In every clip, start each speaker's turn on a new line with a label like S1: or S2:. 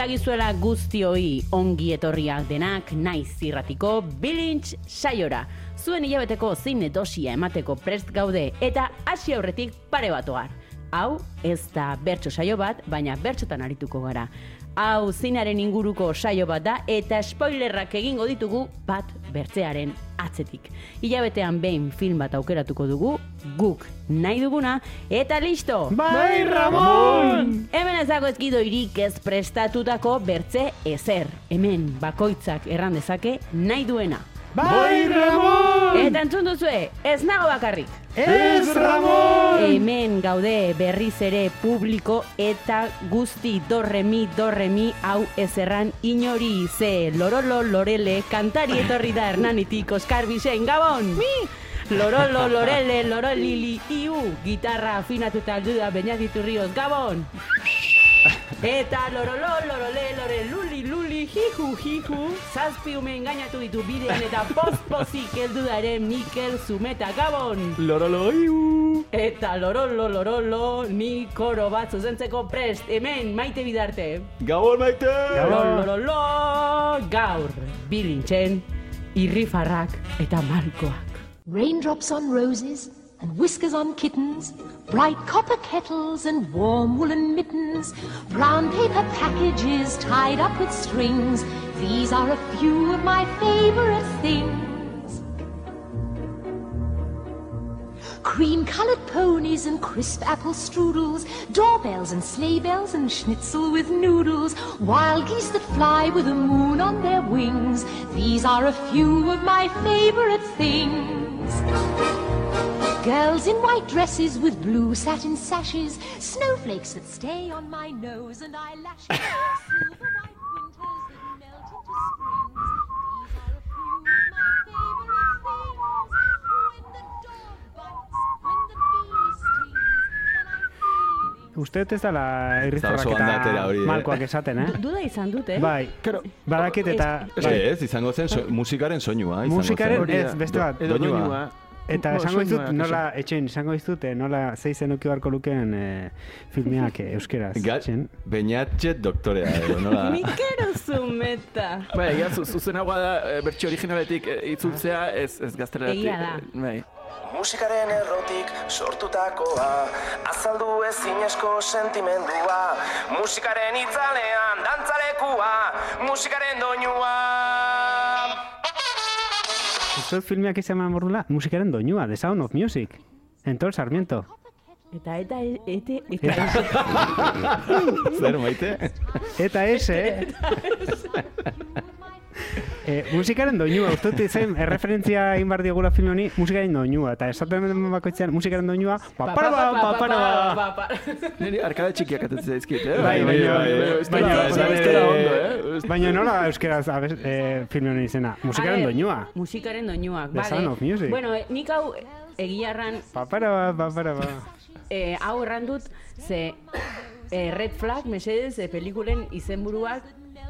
S1: dagizuela guztioi ongi etorriak denak naiz zirratiko bilintz saiora. Zuen hilabeteko zine dosia emateko prest gaude eta hasi aurretik pare bat ogar. Hau ez da bertso saio bat, baina bertsotan arituko gara. Hau zinaren inguruko saio bat da eta spoilerrak egingo ditugu bat bertzearen atzetik. Hilabetean behin film bat aukeratuko dugu, guk nahi duguna, eta listo!
S2: Bai, Ramon!
S1: Hemen ez dago ezkido irik ez prestatutako bertze ezer. Hemen bakoitzak erran dezake nahi duena.
S2: Bai, Ramon!
S1: Eta entzun duzue, ez nago bakarrik.
S2: Ez, Ramon!
S1: Hemen gaude berriz ere publiko eta guzti dorremi dorremi hau ez erran inori ze lorolo lorele kantari etorri da hernanitik Oskar Bisen Gabon! Mi! Lorolo, lorele, lorolili, iu, gitarra afinatuta aldu da Beñat Rioz, Gabon! Eta lorolo, lorole, lore, luli, luli, jihu, jihu, zazpi ume engainatu ditu bidean eta post-pozik heldu da ere Mikel Zumeta, Gabon!
S2: Lorolo, iu!
S1: Eta lorolo, lorolo, ni koro bat zuzentzeko prest, hemen maite bidarte.
S2: Gabon maite!
S1: Lorolo, gaur, bilintzen, irrifarrak eta malkoak.
S3: Raindrops on roses and whiskers on kittens, bright copper kettles and warm woolen mittens, brown paper packages tied up with strings. These are a few of my favorite things. Cream colored ponies and crisp apple strudels, doorbells and sleigh bells and schnitzel with noodles, wild geese that fly with the moon on their wings. These are a few of my favorite things. Girls in white dresses with blue satin sashes, snowflakes that stay on my nose and eyelashes, silver white winters that melt into springs. These are a few of my favorite things. When the dog bites, when the bee stings, when I'm feeling.
S2: Uste ez dela
S4: bandatera hori,
S2: eta
S4: eh?
S2: malkoak esaten, eh?
S1: Duda izan dute, eh?
S2: Bai, badakit eta...
S4: Ez,
S2: bai,
S4: ez, izango zen so, musikaren soinua.
S2: Musikaren ez, beste bat.
S4: Edo doinua.
S2: Eta esango dizut, nola, etxen, esango dizut, eh, nola zeizen uki barko lukeen eh, filmeak eh, euskeraz.
S4: Ga,
S2: etxen.
S4: Beñatxet doktorea, edo, nola?
S1: Mikero Zumeta.
S5: Bai, egia zu, zuzenagoa da e, bertsio originaletik e, itzultzea ez, ez gazteleratik.
S1: Egia da.
S5: e, Bai.
S6: Musikaren errotik sortutakoa Azaldu ezinezko sentimendua Musikaren itzalean dantzalekua Musikaren doinua
S2: Uste dut filmeak izan eman bordula, musikaren doinua, The Sound of Music. Entor Sarmiento.
S1: Eta, eta, ete, eta,
S4: Zer, maite?
S2: Eta ese, eh, musikaren doinua, uste dut izan erreferentzia egin behar diogula film honi, musikaren doinua, eta esaten den bakoitzean musikaren doinua, papara ba, papara ba.
S5: Niri arkada txikiak atetzen zaizkit, eh?
S2: Bai, baina-
S5: dela-
S2: baina-
S5: dela- ez dela ondo, eh?
S2: Baina nola euskaraz abez, eh, film honen izena, musikaren
S1: A ver,
S2: doinua.
S1: Musikaren doinuak,
S2: The
S1: vale.
S2: Sound of Music.
S1: Bueno, eh, nik hau egia erran,
S2: Papara ba, papara ba.
S1: eh, hau erran dut, ze eh, Red Flag, mesedez, eh, pelikulen izenburuak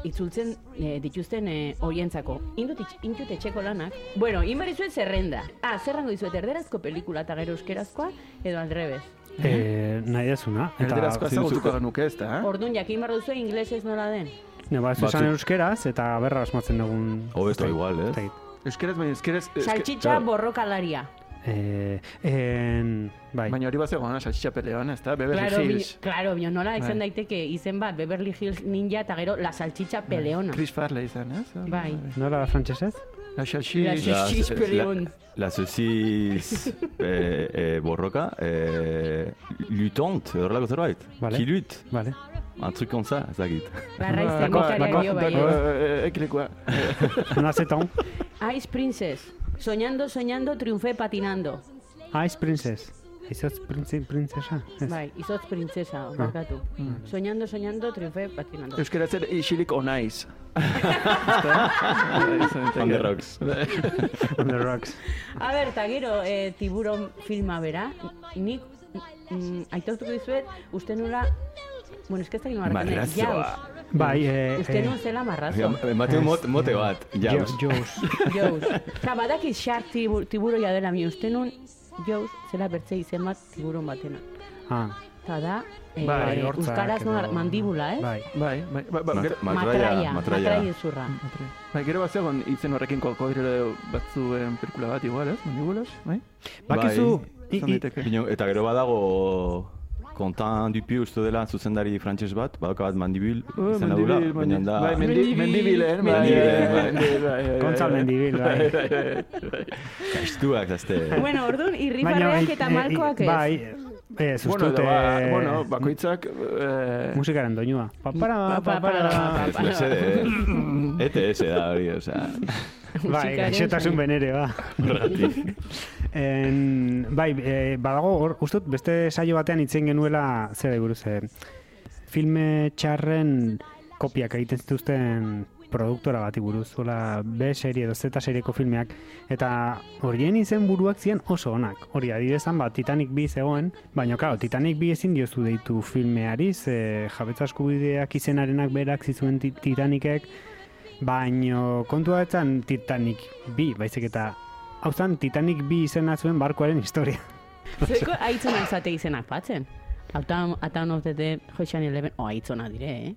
S1: itzultzen eh, dituzten eh, horientzako. Indut, indut etxeko lanak. Bueno, inbarizuet zerrenda. Ah, zerrango dizuet, erderazko pelikula eta gero euskerazkoa, edo aldrebez.
S2: Eh, nahi dezuna.
S5: Erderazkoa
S4: zintzuko-
S5: ezagutuko genuke ez da, eh?
S1: Orduan, jakin behar duzu inglesez nola den.
S2: Ne, ba, ez esan euskeraz, eta berra asmatzen dugun...
S4: Hobeto igual,
S2: dakit.
S5: Euskeraz, baina euskeraz... eske-
S1: Saltxitxa
S4: claro.
S1: borrokalaria.
S2: Eh, en, bai.
S5: Baina hori bat zegoen, saltxitxa pelean, ez da? Beverly
S1: Claro, bi,
S5: Hills.
S1: claro, bio, nola izan
S5: Bai.
S1: daiteke izen bat Beverly Hills Ninja eta gero La Salchicha Peleona.
S5: Chris Farley izan, ez?
S1: Bai.
S2: Nola da frantsesez?
S5: La xaxi.
S1: La xaxi
S4: La-
S1: pelion.
S4: La saucisse eh, eh, borroka, eh, luttante, horrelako zerbait.
S2: Vale.
S4: Qui lutte,
S2: Vale.
S4: un truc comme ça, ezagit.
S1: Barraiz
S5: Ba,
S1: teknikaria
S5: ba,
S1: dio
S5: ba,
S1: bai.
S5: ba, Ekilekua.
S2: Una zeton.
S1: Ice Princess. Soñando, soñando, triunfé patinando.
S2: Ice Princess. Izotz printze, printzesa? Ez.
S1: Bai, izotz printzesa, barkatu. Soñando, soñando, triunfé patinando.
S5: Euskara zer isilik onaiz.
S4: On the rocks.
S2: On the rocks.
S1: A ber, eta gero, eh, tiburon filma bera, nik mm, aitortuko dizuet, uste nula, bueno, gino marratzen,
S4: Marrazoa.
S1: jauz.
S2: Bai, eh...
S1: Uste
S2: eh,
S1: nun zela marrazo.
S4: Ematen mot, mote bat, jauz.
S2: Jaws.
S1: Jauz. Ka, badaki shark tibu, tiburoia dela mi, uste nun jauz zela bertze izen bat tiburon batena.
S2: Ah,
S1: Eta da, eh,
S2: bai, hortzak
S1: euskaraz
S2: edo-
S1: mandibula, ez?
S2: Bai.
S5: Bai, bai, bai, bai,
S4: Mat-
S5: gero-
S4: Matraia,
S1: matraia,
S4: matraia.
S1: zurra.
S5: Bai, gero bat zegoen izen horrekin kokodrilo batzuen pelikula bat igual, ez? Mandibulas, bai?
S2: Bakizu... i-
S5: Izan
S2: i-
S5: daiteke.
S4: Pino- Eta gero badago Contant Dupieux uste dela zuzendari frantses bat, badauka bat mandibil,
S5: Oh,
S4: izena dula,
S5: mendibil,
S4: baina da...
S5: bai, mendi- mendibilen,
S4: Mendibilen,
S5: mendibil, bai,
S2: Kontza
S5: bai.
S2: mendibil, bai.
S4: Kastuak, zazte.
S1: Bueno, orduan,
S2: eh,
S1: eta malkoak ez.
S2: Bai, ez,
S5: Bueno,
S2: ustut,
S5: edo, ba,
S2: eh,
S5: bueno, bakoitzak... eh,
S2: musikaren doinua. Papara,
S1: Pa- pa-
S2: papara.
S1: pa-
S4: Ez mesede, ETS da hori, osea,
S2: Bai,
S1: Musikaren
S2: gaixotasun benere, ba.
S4: horregatik.
S2: En, bai, e, badago, hor, ustut, beste saio batean itzen genuela, zera buruz, e, filme txarren kopiak egiten zituzten produktora bati buruz, hola B serie edo Z serieko filmeak, eta horien izen buruak ziren oso onak. Hori, adibidezan, ba, Titanic bi zegoen, baina, claro, Titanic bi ezin diozu deitu filmeari, ze jabetza eskubideak izenarenak berak zizuen ti- Titanicek, baino kontua etzan Titanic bi, baizik eta hau zan Titanic bi izena zuen barkoaren historia.
S1: Zeko aitzonak zate izenak. Autan, atan of the dead, Ocean Eleven, o aitzona dire, eh?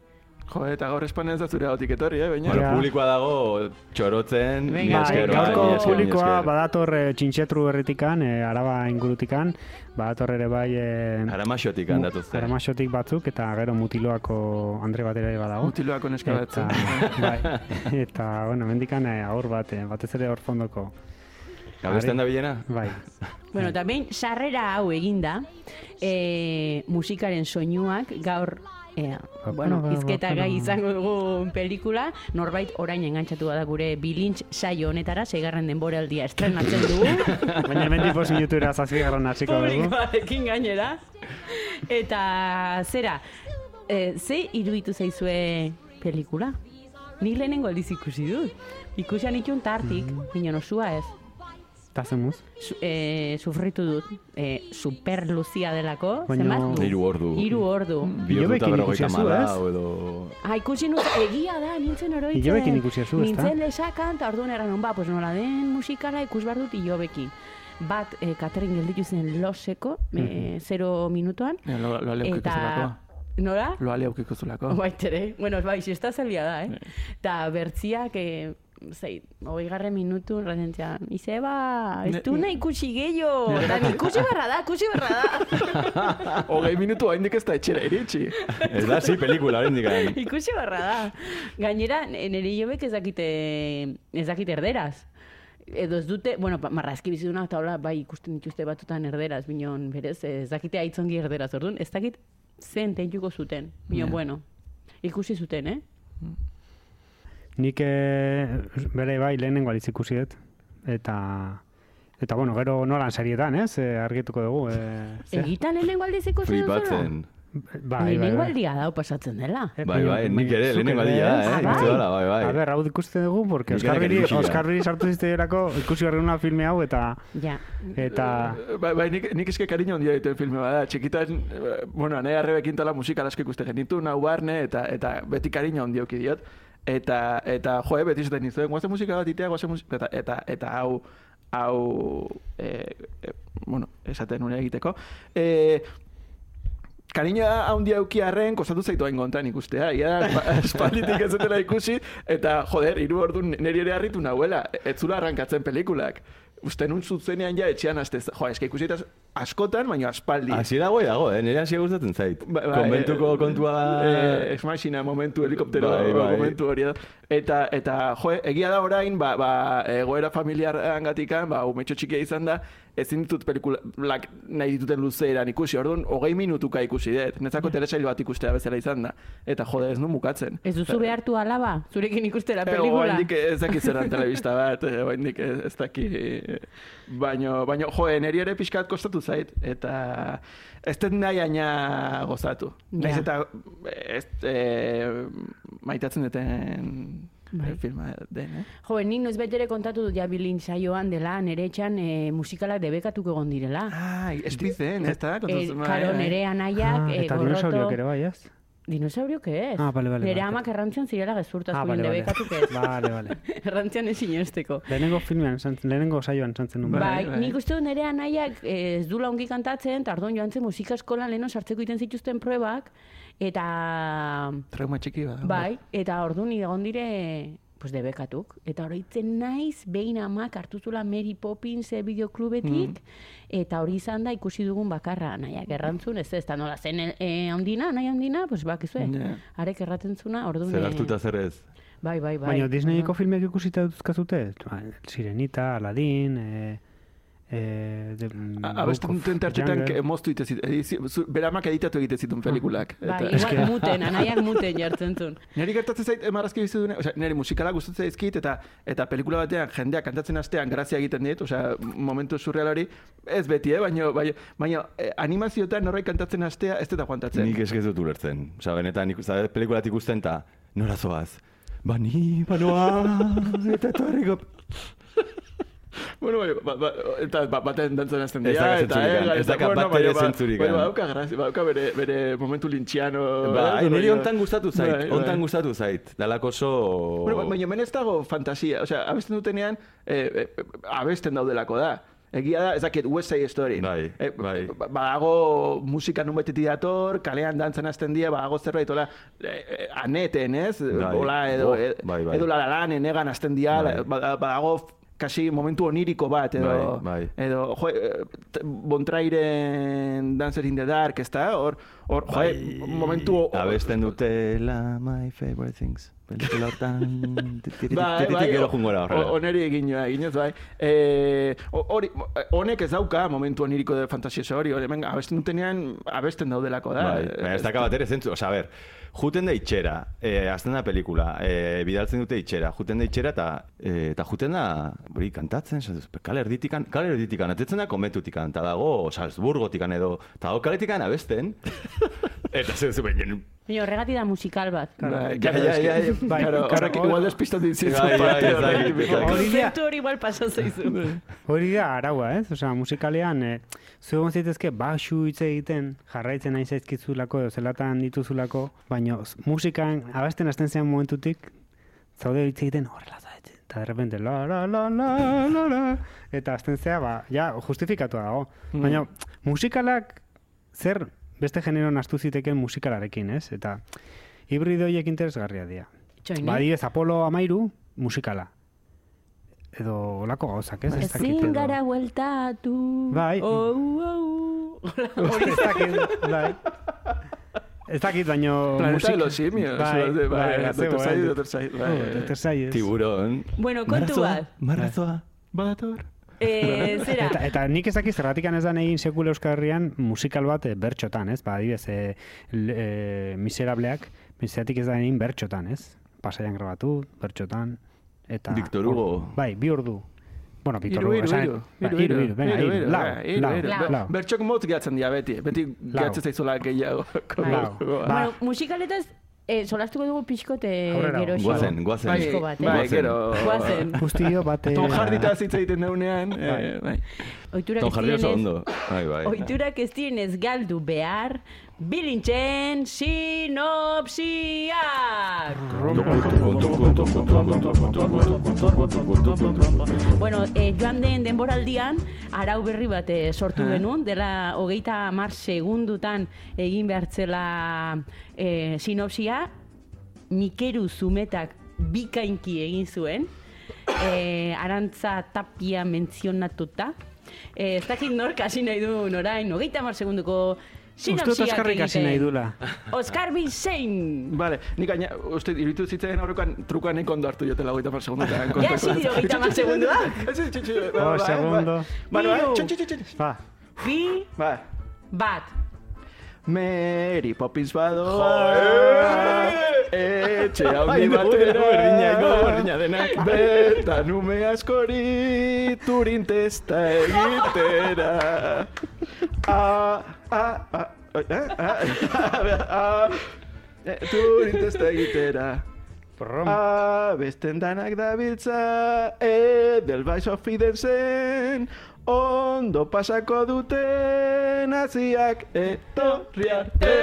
S5: Jo, eta gaur espanez da zure gautik etorri, eh, baina...
S4: Bueno,
S2: Ja.
S4: publikoa dago txorotzen,
S1: Venga,
S2: Bai,
S4: esker, bai,
S2: gaurko publikoa
S4: esker.
S2: badator e, txintxetru herritikan, e, araba ingurutikan, badator ere bai e,
S4: Aramaxotik handatuzte.
S2: aramaxotik batzuk, eta gero mutiloako Andre batera ere badago.
S5: Mutiloako neska
S2: Eta,
S5: batzen.
S2: bai, eta, bueno, mendikan e, aur bat, e, batez ere hor fondoko.
S4: Gabesten da bilena?
S2: Bai,
S1: Bueno, eta behin sarrera hau eginda, e, musikaren soinuak gaur E, bueno, izketa gai izango dugu pelikula, norbait orain engantzatu da gure bilintz saio honetara, seigarren denboraldia estrenatzen dugu.
S2: baina hemen tipo minutura zazpigarren hasiko dugu.
S1: Publikoarekin gainera. Eta zera, e, ze iruditu zaizue pelikula? Nik lehenengo aldiz ikusi dut. Ikusian itun tartik, mm. baina osua ez.
S2: Eta zemuz?
S1: Su, e, sufritu dut. E, super luzia delako.
S2: Baina-
S1: Zenbat?
S4: Hiru ordu.
S1: Hiru ordu.
S4: Bi ordu eta
S2: Ilobekin
S4: berrogeita
S2: ikusi zu,
S4: malau edo...
S1: Ah, ikusi nut, egia da, nintzen oroitzen.
S2: Ilobekin ikusi zu, ezta?
S1: Nintzen lesakan, eta orduan eran, ba, pues nola den musikala ikus behar dut ilobekin. Bat, e, Katrin gelditu zen loseko, e, zero minutuan.
S5: Ja, Lo, lo
S1: Eta, nola?
S5: Lo aleukiko zulako.
S1: Baitere, bueno, bai, xesta zalia da, eh? Eta bertziak, eh, zei, hogei garre minutu, redentzia, Izeba, ez du nahi ikusi gehiago, eta ikusi barra da, ikusi barra da.
S5: Hogei minutu haindik ez da etxera iritsi.
S4: Ez da, zi, pelikula, indikan.
S1: ikusi barra da. Gainera, nire jobek ez dakite, ez dakite erderaz. Edo ez dute, bueno, marrazki biziduna eta hola, bai ikusten dituzte batutan erderaz, binon, berez, ez dakite aitzongi erderaz, orduan, ez dakit zen tentuko zuten, binon,
S5: Ja.
S1: bueno, ikusi zuten, eh?
S2: Nik e, bere bai lehenengo aliz ikusi dut. Eta, eta bueno, gero nolan sarietan, ez? E, argituko dugu. E, ze?
S1: Egitan lehenengo aldiz ikusi duzula?
S4: Flipatzen.
S2: Bai,
S1: Lehenengo aldia dau pasatzen dela.
S4: Bai, bai, nik ere, lehenengo aldia, eh?
S1: Ah, bai?
S4: bai, bai.
S2: A ber, hau ikuste dugu, porque
S4: ere
S2: Biri, sartu ziztedelako ikusi horrena filme hau, eta,
S1: Ja.
S2: eta,
S5: Bai, bai, nik, nik eske kariño handia dituen filme bada. Txikitan, bueno, nahi arrebekin tala musikal asko ikuste genitu, nau barne, eta, eta beti kariño oki diot. Eta, eta jo, eh, beti zaten nizuen, guazen musika bat itea, guazen musika, eta, eta, eta hau, hau, e, e, bueno, esaten nuen egiteko. E, Kariña handia euki arren, kostatu zaitu hain gontan ikustea. Ia, espa- espalditik ez dutela ikusi, eta, joder, hiru ordu niri ere harritu nahuela. Ez zula arrankatzen pelikulak. Uste nun zuzenean ja etxean azte, jo, eske ikusi eta askotan, baina aspaldi.
S4: Hasi dago dago, eh? nire hasi gustatzen zait.
S5: Ba- ba,
S4: Konbentuko
S5: eh,
S4: kontua.
S5: Eh, machina momentu, helikoptero
S4: Bai, bai.
S5: momentu hori da. Eta, eta jo, egia da orain, ba, ba, egoera familiaran gatikan, ba, umetxo txikia izan da, ezin ditut pelikulak nahi dituten luzeeran ikusi, orduan, hogei minutuka ikusi dut. Netzako telesail bat ikustea bezala izan da. Eta jode, ez nu mukatzen.
S1: Ez duzu behartu alaba, zurekin ikustera
S5: Eh,
S1: pelikula.
S5: Oraindik ez dakit zeran telebista bat, eh, oraindik ez, daki. Baino, baino, jo, neri ere pixkat kostatu zait, eta ez dut nahi aina gozatu. Naiz eta ez, e, maitatzen duten
S1: Bai.
S5: eh, filma den, eh?
S1: Jo, nik noiz ere kontatu dut ja bilin saioan dela, nere etxan e, musikalak debekatuko egon direla.
S5: Ai, espizen, ez da?
S1: Eh,
S5: Kontatzen, bai,
S1: karo,
S5: bai.
S1: nere anaiak,
S2: Ah,
S1: eh,
S2: eta
S1: gorroto...
S2: dinosauriok ere bai, ez?
S1: Dinosaurio que ez?
S2: Ah, bale, bale,
S1: Nere
S2: bale.
S1: amak errantzian zirela gezurtaz,
S2: Ah,
S1: ah,
S2: bale, bale.
S1: debekatu que ez.
S2: Bale, bale.
S1: errantzian ez inosteko.
S2: Lehenengo filmean, zantzen, lehenengo saioan zantzen nuen.
S1: Bai,
S5: Bai, bai.
S1: nik uste dut nire anaiak eh, ez dula ongi kantatzen, eta orduan joan zen musika eskolan leheno sartzeko iten zituzten probak, eta
S5: Trauma txiki bat.
S1: bai, eta orduan egon dire pues debekatuk. Eta oroitzen naiz, behin amak hartu zula Mary Poppins eh, videoklubetik, eta hori izan da ikusi dugun bakarra, nahiak errantzun, ez ez, eta nola zen eh, ondina, nahi ondina, pues bakizue,
S5: Ja.
S1: arek erraten zuna, orduan...
S4: Zer
S1: eh,
S4: hartuta zer ez.
S1: Bai, bai, bai.
S2: Baina Disneyko filmek ikusita duzkazute? Ba, Sirenita, Aladdin, e, e, de,
S5: Abesten duten tartetan que moztu ite zit, edizi- zu- beramak editatu egite zituen pelikulak.
S1: Bai,
S5: Eta-
S2: Eske-
S1: igual muten, anaiak muten jartzen zuen.
S5: Neri gertatzen zait emarazki bizi dune, osea, neri musikala gustatzen zaizkit eta eta pelikula batean jendea kantatzen hastean grazia egiten dit, osea, momentu surreal hori ez beti, eh, baino baino baino eh, animazioetan norbait kantatzen hastea ez dut aguantatzen.
S4: Nik eske ez dut ulertzen. Osa, benetan, zabe, pelikulat ikusten, eta nora zoaz. Ba ni, banoa, eta etorriko...
S5: Bueno, bai, ba, ba, eta ba, baten dantzen hasten
S4: Ez
S5: dira,
S4: dauka
S5: eta
S4: zentzurik,
S5: eh,
S4: ez dauka
S5: bueno,
S4: bat ere
S5: ba-
S4: zentzurik,
S5: Baina
S4: eh.
S5: badauka grazia, badauka bere, bere momentu lintxiano.
S4: Ba,
S5: eh,
S4: niri hontan gustatu zait,
S5: Bai,
S4: hontan
S5: bai.
S4: gustatu zait. Dalako oso...
S5: Bueno, ba- baina hemen ez dago fantasia, osea, abesten dutenean, eh, eh, abesten daudelako da. Egia da, ez dakit, West Side Story.
S4: Bai,
S5: Eh,
S4: bai.
S5: ba- Badago musika nun dator, kalean dantzan hasten dira, badago zerbait, hola, eh, eh, aneten, ez?
S4: Bai.
S5: Hola, edo,
S4: Oh, bai, bai.
S5: edo la lan, enegan hasten dira,
S4: Bai.
S5: ba- badago kasi momentu oniriko bat, edo,
S4: Bai, bai.
S5: edo jo, eh, Bontrairen Dancer in the Dark, ez da? Hor, hor, jo,
S4: Bai,
S5: momentu...
S4: Abesten dutela my favorite things. Pelikula hortan...
S5: Bai, bai,
S4: gero jungora horrela.
S5: o- Oneri egin joa, eginez bai. Eh, hori, honek ez dauka momentu oniriko de fantasioso hori, hori, abesten dutenean abesten daudelako da.
S4: Bai, ez daka bat ere zentzu. Osa, a ber, juten da itxera, eh, azten da pelikula, eh, bidaltzen dute itxera, juten da itxera eta eh, eta juten da, hori, kantatzen, kale erditikan, kale erditikan, atetzen da komentutikan, eta dago Salzburgotikan edo, eta dago kaletikan abesten, eta zer zu baina,
S1: Baina horregati da musikal bat.
S5: Bai,
S4: Ja,
S5: claro,
S4: ja,
S5: que-
S4: ja, ja,
S2: bai,
S5: claro, horrek
S2: hor-
S5: igual despistatzen dizizu
S4: Bai, bai, dakit.
S2: Hori
S1: igual pasa zaizu.
S2: hori da araua, ez? Osea, musikalean, e, zu egon zaitezke baxu hitz egiten, jarraitzen nahi zaizkizulako, edo zelatan dituzulako, baina musikan, abesten hasten zean momentutik, zaude hitz egiten horrela zaitzen. Eta de repente, la, la, la, la, la, la, eta azten zea, ba, ja, justifikatu dago. Baina, musikalak, zer beste genero nastu zitekeen musikalarekin, ez? Eta, hibrido horiek interesgarria dira.
S1: Eh?
S2: adibidez, Apolo amairu, musikala. Edo olako gauzak, ez? Ez dakit
S1: Ezin gara bueltatu.
S2: Bai.
S1: Oh, oh.
S2: Hori ez dakit, bai. Ez dakit, baino...
S5: Planeta de los simios.
S2: Bai, bai,
S5: bai,
S2: bai, bai.
S5: Bai.
S2: Oh,
S4: tiburon.
S1: Bueno, kontu bat.
S4: Marrazoa.
S5: Badator.
S1: Eh, zera,
S2: Eta, eta nik ez dakit zergatik ez da egin sekule Euskal Herrian musikal bat eh, bertxotan, ez? Ba, adibidez, e, e, miserableak, zergatik ez da egin bertxotan, ez? Pasaian grabatu, bertxotan, eta...
S4: Victor Hugo.
S2: Bai, bi ordu. Bueno, Victor Hugo,
S5: iru,
S2: esan-
S5: iru.
S2: bai,
S5: Iru,
S2: iru, iru, venga,
S5: iru,
S2: iru,
S5: iru,
S2: lau,
S5: bai,
S2: lau.
S1: Lau.
S2: lau.
S5: Bertxok motz gehatzen dira beti. Beti gehatzen zaizola gehiago.
S2: Lau.
S1: Bueno, musikaletaz, eh, solastuko dugu pixkote
S2: Aurrera.
S1: gero
S4: Guazen, guazen.
S5: Bai,
S1: Pixko bat, eh?
S5: bai, gero...
S1: Guazen.
S2: Guztio bate...
S5: Tom Hardyta zitza egiten deunean, eh, bai.
S1: Oiturak
S4: Ton
S1: ez
S4: jarri oso ondo. Bai, bai.
S1: Oiturak ez direnez galdu behar, bilintzen sinopsiak! Bueno, eh, joan den denboraldian, arau berri bat eh, sortu genuen, dela hogeita mar segundutan egin behartzela eh, sinopsia, Mikeru Zumetak bikainki egin zuen, eh, Arantza Tapia mentzionatuta, Eh, ez dakit nork hasi nahi du orain, hogeita mar segunduko
S2: Uste dut hasi nahi dula.
S1: Oskar Bizein!
S5: Vale, nik gaina, uste, iruditu zitzen aurrekoan trukoan nik ondo hartu jotela hogeita mar segundotan.
S1: Ja, hasi dira hogeita mar segunduak.
S2: Oh, segundo.
S5: Bueno, bai,
S1: Hiru.
S5: txin, txin, txin.
S2: Ba,
S1: Bi,
S5: Ba,
S1: bat.
S5: Mary Poppins badoa Etxe handi
S4: Ai, no,
S5: batera
S4: berdina, no, berdina denak.
S5: Bertan ume askori Turin testa egitera Eh, ah, eh, Turin testa egitera
S2: Prom.
S5: Ah, besten danak dabiltza Edelweiss of Fidensen Ondo pasako duten Naziak etorri arte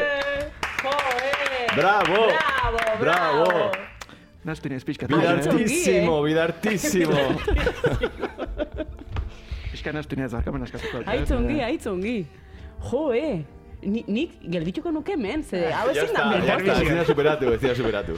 S4: Bravo!
S1: Bravo,
S4: Bravo!
S5: Nastin ez pixka
S4: Bidartísimo, bidartísimo.
S5: Pixka nastin ez arkamen askatuko
S1: Aitzongi, aitzongi. Jo, eh. Ni, nik geldituko nuke men, ze hau ezin da
S4: ezin da superatu, ezin da superatu.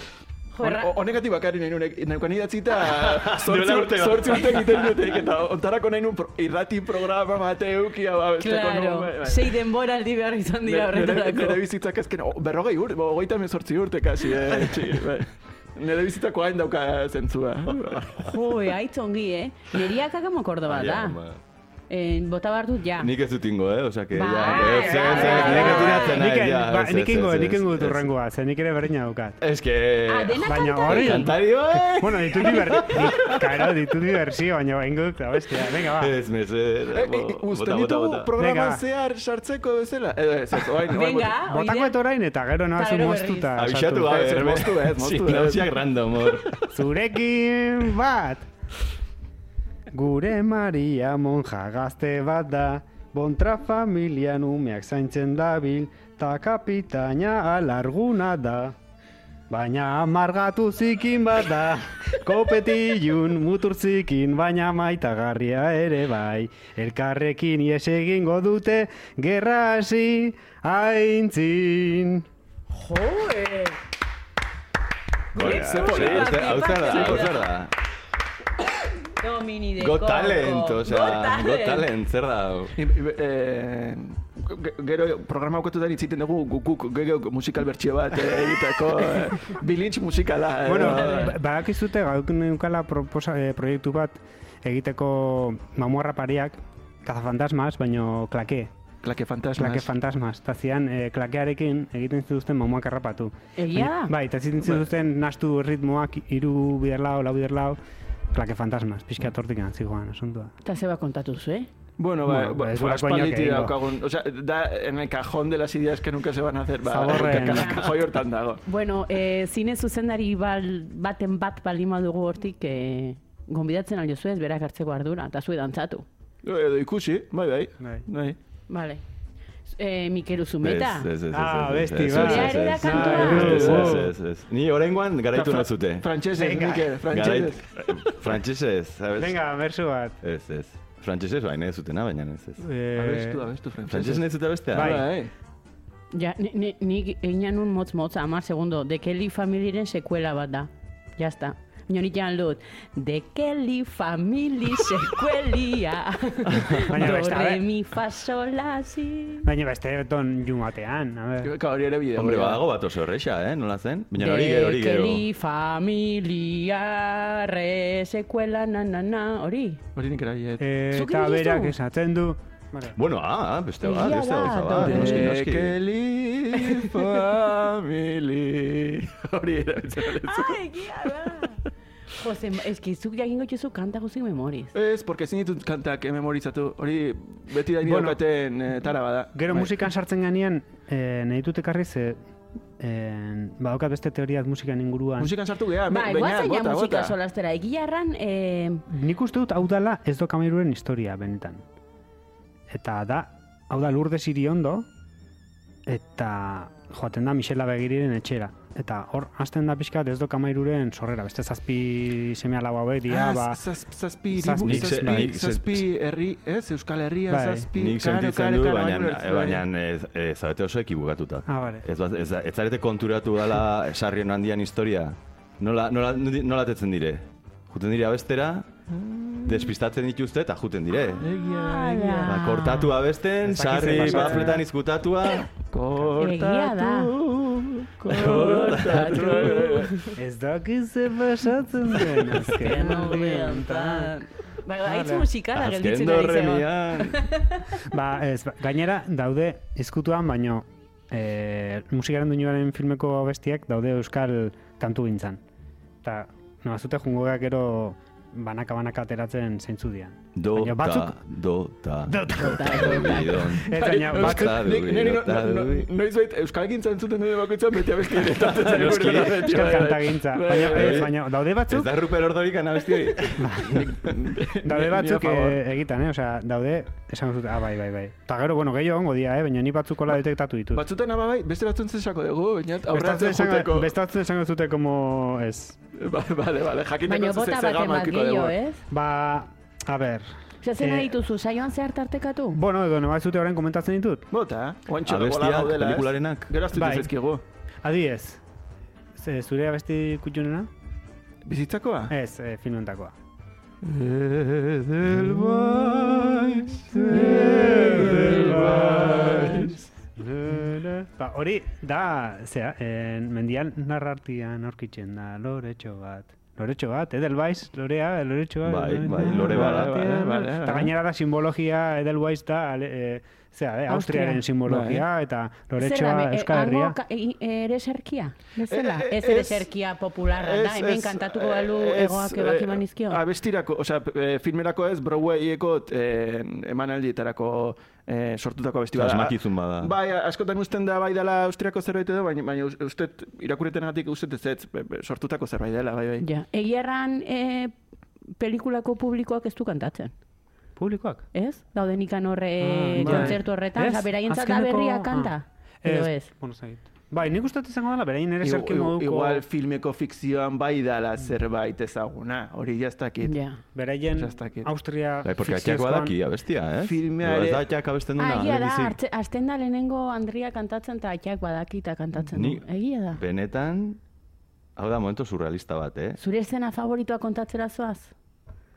S5: Honekati bakarri nahi nunek, naukan idatzita
S4: Duela
S5: sortzi
S4: urte
S5: sortzi egiten dutek, eta ontarako nahi nun pro- irrati programa bate eukia, ba, besteko
S1: Claro,
S5: nun, bai, bai.
S1: sei denbora aldi behar izan dira horretarako.
S5: nere bizitzak azken, oh, berrogei urte, bo, hogeita mezortzi urte kasi, eh, txi, bai. Nere bizitzako hain dauka zentzua.
S1: Jo, eh, aitzongi, eh. Neriak agamo kordo bat da.
S4: Ba.
S1: Eh, bota behar dut ja.
S4: Nik ez dut ingo, eh? Osa que,
S1: Bai,
S4: ja, ez, ez, ez,
S1: bai,
S4: nik ez
S1: bai.
S4: nahi, ja,
S2: ba, nik ingo, nik ingo dut urrengoa, ze nik ere berdina daukat.
S4: Ez que...
S1: Ah,
S2: Baina
S1: kantari.
S2: hori-
S4: Kantario, eh?
S2: Bueno, ditut diber... Karo, ditut diversio, baina ingo dut, bestia. Venga, ba.
S4: Ez, meser,
S5: Eh, eh, Uste ditugu programan zehar sartzeko bezala? Eh, Ez, ez, oain, oain,
S1: Venga,
S2: Botako
S1: oidea.
S2: eta orain, eta gero nahazu moztuta.
S4: Abixatu,
S5: Ez,
S4: ver,
S5: moztu ez, moztu ez.
S4: Sinopsiak random, hor.
S2: Zurekin bat Gure Maria monja gazte bat da Bontra familian umeak zaintzen dabil Ta kapitaina alarguna da Baina amargatu zikin bat da Kopetilun mutur zikin Baina maitagarria ere bai Elkarrekin ies egingo dute Gerra hasi aintzin
S1: Jo, eh.
S4: Ze da.
S1: Domini de
S4: Got
S1: Coco.
S4: talent, osea, got talent, zer da.
S5: eh, ge- Gero programa aukatutan itziten dugu guk guk gero musikal bertsio bat eh, egiteko eh, bilintz musikala.
S2: Bueno,
S5: eh,
S2: ba- badakizute gauk neukala proposa, eh, proiektu bat egiteko mamuarra pariak, kazafantasmas, baino klake.
S5: Klake fantasmas.
S2: Klake fantasmas. Eta zian, eh, klakearekin egiten zituzten mamuak errapatu.
S1: Egia da?
S2: Bai, eta egiten zituzten nastu ritmoak iru bider lau, lau bider lau, klake fantasmas. Pixka tortik zigoan, asuntua.
S1: Eta zeba kontatu zu, eh?
S5: Bueno, ba,
S2: Bueno,
S5: ba,
S2: es
S5: ba,
S2: digo.
S5: daukagun, o sea, da en el cajón de las ideas que nunca se van a hacer, ba, kajoi hortan dago.
S1: Bueno, eh, zine zuzendari bal, baten bat balima dugu hortik, eh, gonbidatzen alio zuez, berak hartzeko ardura, eta zue dantzatu.
S5: Edo ikusi, bai, bai.
S2: Bai.
S5: bai.
S1: Vale. Eh, Mikel Uzumeta.
S4: Ez, ez, ez,
S2: Ah, besti, ba.
S1: kantua?
S4: ez, ez. Ni oraingoan garaitu
S5: Fra-
S4: nazute.
S5: Frantsesez,
S2: Venga.
S5: Mikel, frantsesez.
S4: Frantsesez, sabes?
S2: Venga, bersu bat.
S4: Ez, ez. Frantsesez baina ez zutena, baina ez, ez.
S2: Eh,
S5: Abestu, abestu,
S4: Frantsesez
S5: frantsesez.
S4: nahi zute bestea?
S2: Bai.
S5: Bai.
S1: Ja, ni- ni- nik egin nun motz motz, amar segundo, De Kelly familiren sekuela bat da. Ya está. Nionik jan dut, De Kelly family sekuelia.
S2: Baina
S1: Do,
S2: beste, a
S1: re,
S2: ver.
S1: mi, fa, sol, la, si.
S2: Baina beste ton jumatean, a ver.
S5: Ka hori ere bideo.
S4: Hombre, badago bat oso erreixa, eh? Nola zen? Baina hori gero, hori
S1: De
S4: gero.
S1: Kelly familia, re, sekuela, na, na, na, hori.
S5: Hori nik eraiet.
S2: Eh, eta berak
S1: dizu?
S2: esaten du... Vale.
S4: Bueno, ah, beste bat, beste bat.
S1: Dore.
S4: Noski, noski.
S5: Ekeli family. Hori erabiltzen duzu.
S1: Ah, egia Jose, eski, zuk jakingo txuzu kanta guzik memoriz.
S5: Ez, porque ezin ditut kantak memorizatu. Hori beti da nire
S2: Bueno.
S5: eh, tara bada.
S2: Gero
S5: Bai.
S2: musikan sartzen ganean, eh, nahi dut ekarri ze... Eh, badaukat beste teoriat musikan inguruan.
S5: Musikan sartu geha,
S1: Bai,
S5: baina, bota,
S1: musika solastera. Egia erran, eh,
S2: Nik uste dut hau dala ez do kamairuren historia, benetan. Eta da, hau da Lourdes Iriondo, eta joaten da Michela Begiriren etxera. Eta hor, hasten da pixkat ez do kamairuren sorrera. Beste zazpi semea lau hauek dira,
S5: Ah,
S2: ba...
S5: zaz- zazpi,
S2: Zazpi,
S5: zazpi,
S4: ze-
S5: zazpi herri, ez, Euskal Herria,
S2: Bai.
S5: zazpi,
S4: Nik sentitzen du, baina,
S5: bai, bai.
S4: baina ez, ez zarete oso ekibukatuta.
S2: Ah, bale.
S4: Ez, bat- ez, ez zarete konturatu dela sarrien handian historia. Nola, nola, nola tetzen dire? Juten dira bestera, despistatzen dituzte eta juten dire.
S5: Egia,
S4: Ba, kortatu abesten, sarri bafletan izkutatua.
S1: Egia da.
S5: Kortatu.
S2: Ez dakiz ze pasatzen den azken horretan.
S1: Ba, haitz musikala
S4: Azken
S1: gelditzen ari.
S2: Ba, ez, ba, gainera daude izkutuan, baino e, musikaren duinuaren filmeko bestiak daude euskal kantu gintzan. Eta, no, azute jungo gero banaka-banaka ateratzen zeintzu dian.
S4: Do,
S2: Baina batzuk-
S4: ta, do, ta.
S2: Do, ta. Ez, baina batzuk...
S4: Ta,
S5: no-
S4: ta, dubi.
S5: no- Noiz bait, Euskal Gintzan zuten duen bakoitzan beti abesti zen.
S2: Euskal, kantagintza.
S5: Bai,
S2: Baina,
S5: bai,
S2: ez,
S5: bai.
S2: baina daude
S4: Ez
S2: batzuk,
S4: da Ruper Ordorik anabesti hori?
S2: daude
S5: Ni-
S2: batzuk eh, egitan, eh? Osea, daude, esan zute, ah, bai, bai, bai. Ta gero, bueno, gehiago ongo dia, eh? Baina ni batzuk hola detektatu ditut.
S5: Batzuten ama bai, beste batzun zesako dugu, baina
S2: Bestatzen
S5: aurratzen
S2: esango,
S5: juteko.
S2: bestatzen esango zute como, ez.
S5: Ba- Bale, bale, jakiteko
S1: Baina
S5: ze-
S1: bota
S5: ze
S1: bat
S5: gama
S1: emak
S5: edukiko
S1: gehiago,
S5: dugu.
S1: ez?
S2: Ba, a ber,
S1: Osea, zena
S2: Eh,
S1: dituzu, saioan zehar tartekatu?
S2: bueno, edo no zute orain komentatzen ditut.
S5: Bota, oantxo da bola
S4: Abestiak,
S5: gaudela, ez?
S4: pelikularenak.
S5: Gero aztu
S2: Bai.
S5: zaizkigu.
S2: Adiez, ze, zure abesti kutxunena?
S5: Bizitzakoa?
S2: Ez, eh, filmentakoa.
S5: Edelweiss,
S2: Ba, hori da, zera, en, mendian narrartian aurkitzen da, loretxo bat. Loretxo bat, Edelweiss, lorea, loretxo bat.
S4: Bai, bai, lore bada.
S5: Bale, bale, bale,
S2: Eta
S5: bale.
S2: gainera da simbologia Edelweiss da, ale, e, zera, eh, Austriaren
S1: Austria.
S2: simbologia, eta loretxoa
S1: Zer da, eh,
S2: Euskal Herria.
S1: e- ere serkia? Bezala?
S5: Eh, eh,
S1: ez ere popularra da, hemen kantatuko
S5: eh,
S1: balu egoak
S5: eh,
S1: ebaki manizkio?
S5: Abestirako, osea, eh, filmerako ez, Broadwayeko eh, emanaldietarako eh, sortutako abesti bada.
S4: Asmakizun bada.
S5: Bai, askotan usten da bai dela Austriako zerbait edo, baina, baina us- uste irakurretenagatik uste ez sortutako zerbait dela, bai, bai.
S1: Ja, egia erran e, pelikulako publikoak ez du kantatzen.
S2: Publikoak?
S1: Ez? Dauden ikan horre
S2: Ah, bai.
S1: kontzertu horretan,
S2: Ez?
S1: eta beraientzat da
S2: Azkeneko-
S1: berria
S2: ah.
S1: kanta. Edo ez?
S2: Bueno, zait. Bai, nik uste izango dela, berain ere zerki moduko...
S5: Igual filmeko fikzioan bai dala zerbait ezaguna, hori jaztakit.
S1: Ja.
S2: Beraien
S5: Ez dakit.
S2: Austria
S4: Bai, porque atxak
S2: fikziozkoan-
S4: badaki abestia, eh?
S5: Filmeare-
S4: Ez da atxak abesten
S1: Ah,
S4: duna.
S1: egia da, hartze- hasten da lehenengo Andria kantatzen eta atxak badaki eta kantatzen
S4: Ni-
S1: du. Egia da.
S4: Benetan, hau da momento surrealista bat, eh?
S1: Zure escena favoritoa kontatzera zoaz?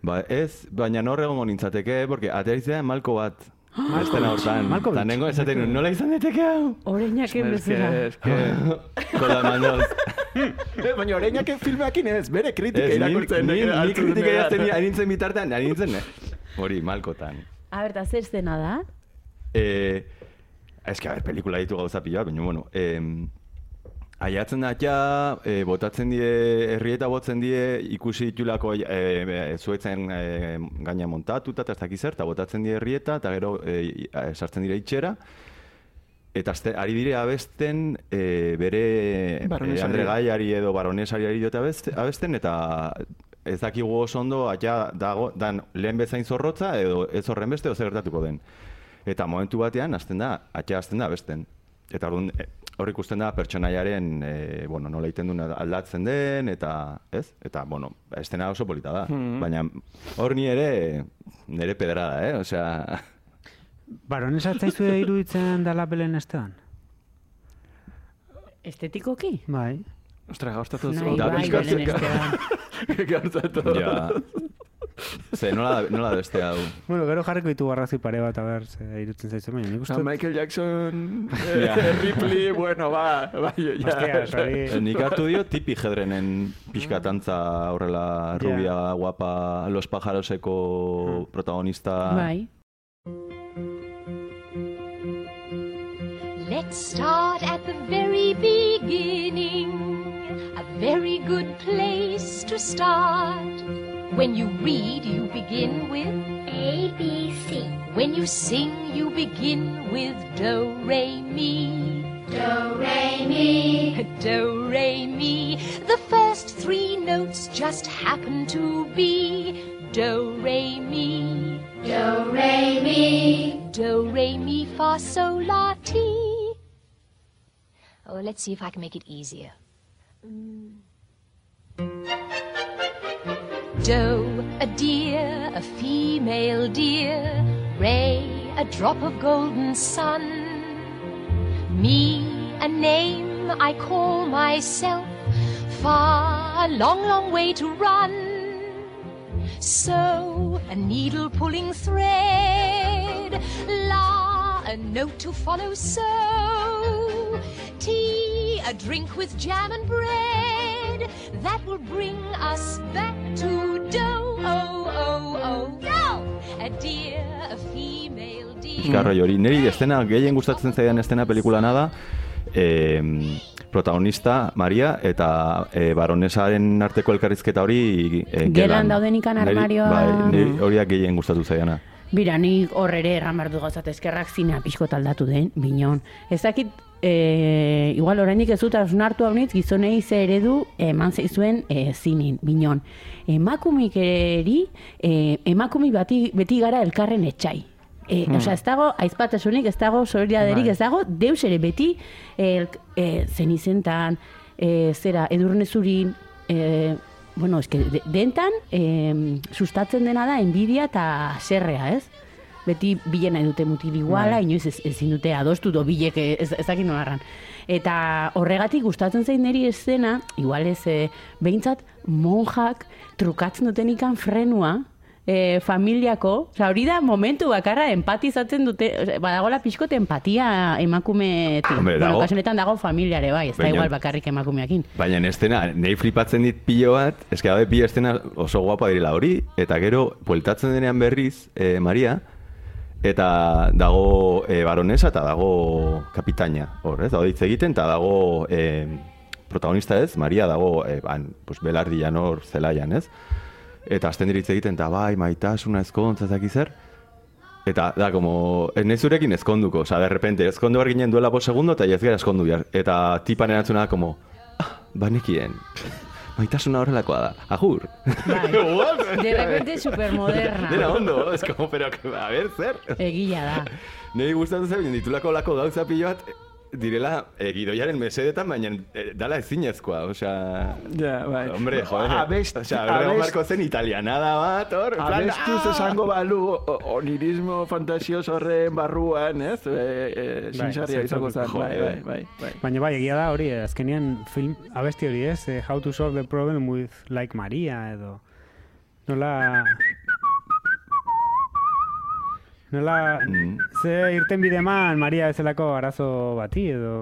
S4: Ba, ez, baina nor egongo nintzateke, porque aterizea malko bat. Estena hortan.
S2: Malkovich.
S4: Ta nengo esaten nola izan daiteke hau?
S1: Oreinak
S5: Ez
S1: bezala.
S5: ez que-
S4: Kola mandoz.
S5: Eh, Baina orainak filmeakin ez, bere kritika
S4: ni,
S5: irakurtzen.
S4: ni, ni
S5: hartu
S4: kritika jazten ni- nintzen bitartean, ari nintzen, eh? Hori, malkotan.
S1: A ber, zer zena da?
S4: Eh, que, a ver, pelikula ditu gauza pila, baina, bueno, eh, Aiatzen da ja, e, botatzen die, herrieta botzen die, ikusi ditulako e, e, zuetzen e, gaina montatuta, eta ez dakiz eta botatzen die herrieta, eta gero e, sartzen dire itxera, eta azte, ari dire abesten e, bere e. Andre Gaiari edo baronesari ari diote abest- abesten, eta ez dakigu oso ondo, aia dago, dan lehen bezain zorrotza, edo ez horren beste, edo zer gertatuko den. Eta momentu batean, hasten da, atxa hasten da abesten. Eta orduan, hor ikusten da pertsonaiaren, e, bueno, nola egiten duen aldatzen den, eta, ez? Eta, bueno, estena oso polita da. Baina hor ni ere, nire pedrada, eh? Osea,
S2: Barones atzaizue iruditzen dala belen esteban?
S1: Estetikoki?
S2: Bai.
S5: Ostra, gauztatu
S1: Nahi
S4: Da
S1: bai, belen
S4: ja... Ze, nola, nola beste hau?
S2: Bueno, gero jarriko ditu garrazi pare bat, a ber, ze irutzen zaizu, baina nik uste...
S5: A
S2: dut-
S5: Michael Jackson, eh. Ripley, bueno, ba, ba, ja.
S2: Hostia, hori...
S4: Eh, Nik hartu dio tipi jedrenen pixkatantza horrela rubia, guapa, los pajaroseko protagonista.
S1: Bai.
S3: Let's start at the very beginning. A very good place to start. When you read, you begin with A, B, C. When you sing, you begin with Do, Re, Mi. Do, Re, Mi. Do, Re, Mi. The first three notes just happen to be Do, Re, Mi. Do, Re, Mi. Do, Re, Mi, Fa, Sol, La, Ti. Oh, let's see if I can make it easier. Mm. Doe, a deer, a female deer. Ray, a drop of golden sun. Me, a name I call myself. Far, a long, long way to run. So a needle pulling thread. La, a note to follow so. Tea, a drink with jam and bread. That will bring us back to dough. Oh, oh, oh, dough! A dear, a female deer.
S4: Pizkarroi hori. Neri estena, gehien gustatzen zaidan estena pelikulana da, eh, protagonista Maria eta eh, baronesaren arteko elkarrizketa hori eh,
S1: Gelan daudenikan
S4: Neri-
S1: armarioa-
S4: Bai, niri horiak gehien gustatu zaidana.
S1: Bira, nik hor ere erran behar du gauzat eskerrak zinea pixko aldatu den, binon. Ez dakit, e, igual oraindik ez dut hartu haunitz, gizonei ze eredu eman zeizuen e, zinin, binon. Emakumik eri, e, emakumik bati, beti gara elkarren etxai. E, Osea, ez dago aizpatasunik, ez dago solidariaderik, ez dago deus ere beti el, e, zen izentan, e, zera, edurne zurin, e, bueno, eske, de, dentan e, sustatzen dena da enbidia eta serrea, ez? Beti bilen nahi dute mutil iguala, inoiz ez, ezin dute adostu do bilek ez, ez dakit nola erran. Eta horregatik gustatzen zein niri eszena, igual ez, e, behintzat monjak trukatzen duten ikan frenua, e, familiako, oza, hori da momentu bakarra empatizatzen dute, badagola pixkot empatia emakumeetik.
S4: Hombre,
S1: bueno,
S4: dago.
S1: kasu honetan dago familiare bai, ez da igual bakarrik emakumeakin.
S4: Baina estena, nahi flipatzen dit pilo bat, eske dabe bi estena oso guapa direla hori, eta gero, bueltatzen denean berriz, eh, Maria, eta dago eh, baronesa eta dago kapitaina, hor, ez? Dago hitz egiten, eta dago eh, protagonista ez, Maria dago, eh, ban, pues, belardian hor, zelaian, ez? Eta azten diritz egiten, eta bai, maitasuna ezkontza ez dakit zer, Eta da, como, ez zurekin ezkonduko, oza, de repente, ezkondu behar ginen duela po segundo, eta ez gara ezkondu behar. Eta tipan erantzuna da, como, ah, banekien, maitasuna horrelakoa da, agur.
S1: Bai. De repente supermoderna.
S4: Dena ondo, ez como, pero, a ver, zer?
S1: Egia da.
S4: Niri gustatzen zen, ditulako lako gauza pilo bat, direla, e, gidoiaren mesedetan, baina e, dala ezinezkoa, osea...
S5: Ja, bai.
S4: Hombre, joder,
S5: Abest,
S4: osea,
S5: abest-
S4: marko zen italianada bat, hor, plan,
S5: Abestuz
S4: ah!
S5: esango balu onirismo fantasioso horren barruan, ez? E, e, sinsarria izango zen, bai, bai, bai, bai.
S2: Baina bai, egia da hori, azkenean film, abesti hori ez, eh, How to solve the problem with like Maria edo... Nola... Nola,
S4: Mm.
S2: ze irten bide eman Maria bezalako arazo bati edo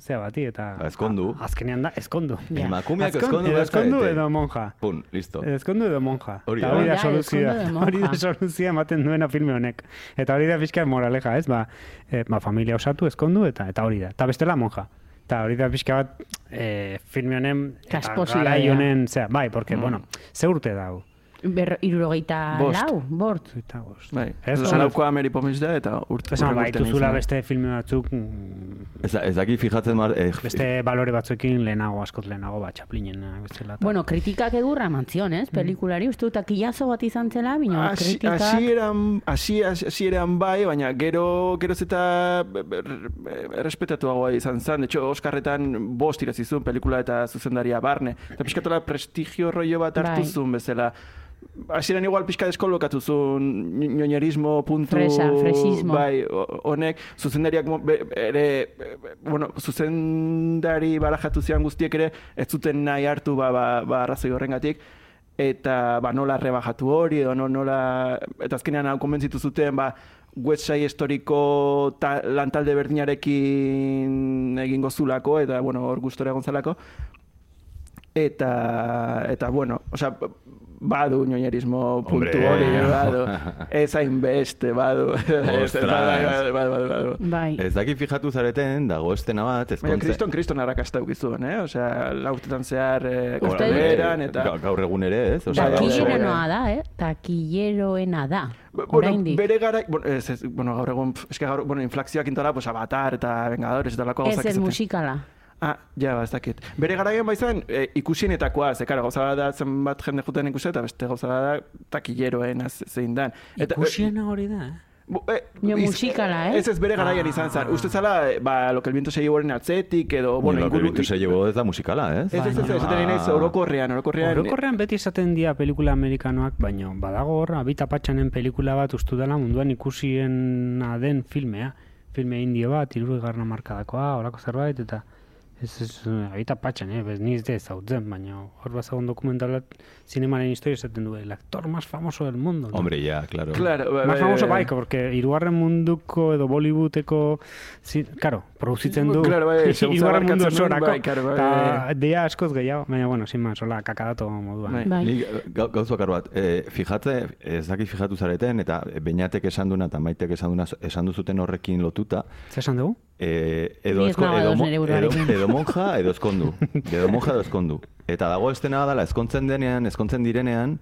S2: zea bati eta...
S4: Ba, ezkondu.
S2: Azkenean da, ezkondu.
S1: Ja.
S4: Emakumeak ezkondu
S2: edo
S4: zarete.
S2: edo monja.
S4: Pun, listo.
S2: Ezkondu edo monja.
S4: Hori da.
S2: hori da soluzioa. Hori da soluzioa ematen duena filme honek. Eta hori da pixka moraleja, ez? Ba, e, ba familia osatu, ezkondu, eta eta hori da. Eta bestela monja. Eta hori da pixka bat e, filme honen eta
S1: Kasposia,
S2: garai honen, zera, bai, porque, bueno, ze urte dau?
S1: Ber, irurogeita
S5: Bost.
S1: lau, bort.
S2: Eta bost.
S5: Bai,
S2: Ez,
S5: laukoa Mary Poppins da, eta urte.
S2: Esan, bai, tuzula beste filme batzuk, mm,
S4: Ez, ez daki fijatzen mar... Eh,
S2: beste balore batzuekin lehenago, askot lehenago, ba, txaplinen bezala. eta-
S1: Bueno, kritikak egurra mantzion, ez? Pelikulari, uste dut takillazo bat izan zela, bina
S5: Hasi-
S1: kritikak...
S5: Hasieran hasi hasieran bai, baina gero geroz eta errespetatuagoa izan zen. De hecho, Oscarretan bost irazi zuen pelikula eta zuzendaria barne. Eta pixkatola prestigio rollo bat hartu
S1: Bai.
S5: zuen bezala. Hasieran igual pixka deskolokatu zuen ñoñerismo puntu...
S1: Fresa, fresismo.
S5: Bai, honek, zuzendariak ere, bueno, zuzendari barajatu zian guztiek ere, ez zuten nahi hartu ba, ba, ba arrazoi horrengatik, eta ba, nola rebajatu hori, edo no- nola, eta azkenean hau konbentzitu zuten, ba, West Side Historiko ta, lantalde berdinarekin egingo zulako, eta, bueno, hor gustora egon zelako, eta, eta bueno, osea, badu ñoñerismo puntu hori, badu, ez hainbeste, badu, Ez,
S4: Ostras.
S5: badu, badu, badu.
S1: Bai.
S4: Ez daki fijatu zareten, dago estena bat,
S5: Baina
S4: ezkontze...
S5: kriston kriston arrakasta ukizuen, eh? Osea, laurtetan zehar eh, karteleran, eta...
S4: Ga- Gaur egun ere, ez? Osea.
S1: Takilleroena da, eh? Takilleroena da.
S5: Bueno,
S1: Oraindik.
S5: bere gara, bueno, ez, ez, bueno, gaur egun, eske gaur, bueno, inflazioak intola, pues, Avatar eta Vengadores eta lako
S1: Ez
S5: gauzak
S1: ez
S5: izaten.
S1: musikala.
S5: Ah, ja, ba, ez dakit. Bere garaian baizan, e, ikusienetakoa, ze, karo, gauza bat da zenbat jende juten ikusi, eta beste gauza bat da takilleroen az- zein dan. Eta,
S2: Ikusiena hori da, eh?
S5: Eh,
S1: Jo,
S5: iz-
S1: musikala, eh?
S5: Ez ez bere garaian izan zen. Uste zala, eh, ba, lo que el viento se llevó en atzetik, edo,
S4: Bueno, lo que el viento se llevó ez da musikala, ez?
S5: Ez, ez, ez, ez, esaten ari naiz, orokorrean, orokorrean...
S2: Orokorrean beti esaten dira pelikula amerikanoak, baina badago horra, abita patxanen pelikula bat ustu dela munduan ikusiena den filmea. Filme indio bat, irurigarna markadakoa, horako zerbait, eta Ez, ez, aita patxan, eh? Bez, ni ez de zautzen, baina hor bazagun dokumentalat zinemaren historia esaten du, el actor más famoso del mundo. no?
S4: Hombre, ya, claro.
S5: Claro, bai,
S2: Más
S5: bai,
S2: famoso
S5: bai.
S2: baiko, porque irugarren munduko edo Bollywoodeko, zi, karo, produzitzen du,
S5: Claro, bai, zehutza
S2: irugarren mundu osorako,
S5: bai, claro, bai,
S2: eta
S5: bai.
S2: dea askoz gehiago, baina, bueno, sin más, hola, kakadato moduan.
S5: Bai.
S1: Bai.
S4: Nik gau- gauz bakar bat, e, fijatze, ez dakit fijatu zareten, eta beñatek esan duna eta maitek esan duna, esan duzuten horrekin lotuta,
S2: Zer esan dugu?
S4: E, edo,
S1: ez nago
S4: edo, edo, edo monja, edo eskondu. edo monja, edo eskondu. Eta dago estena dela, ezkontzen denean, ezkontzen direnean,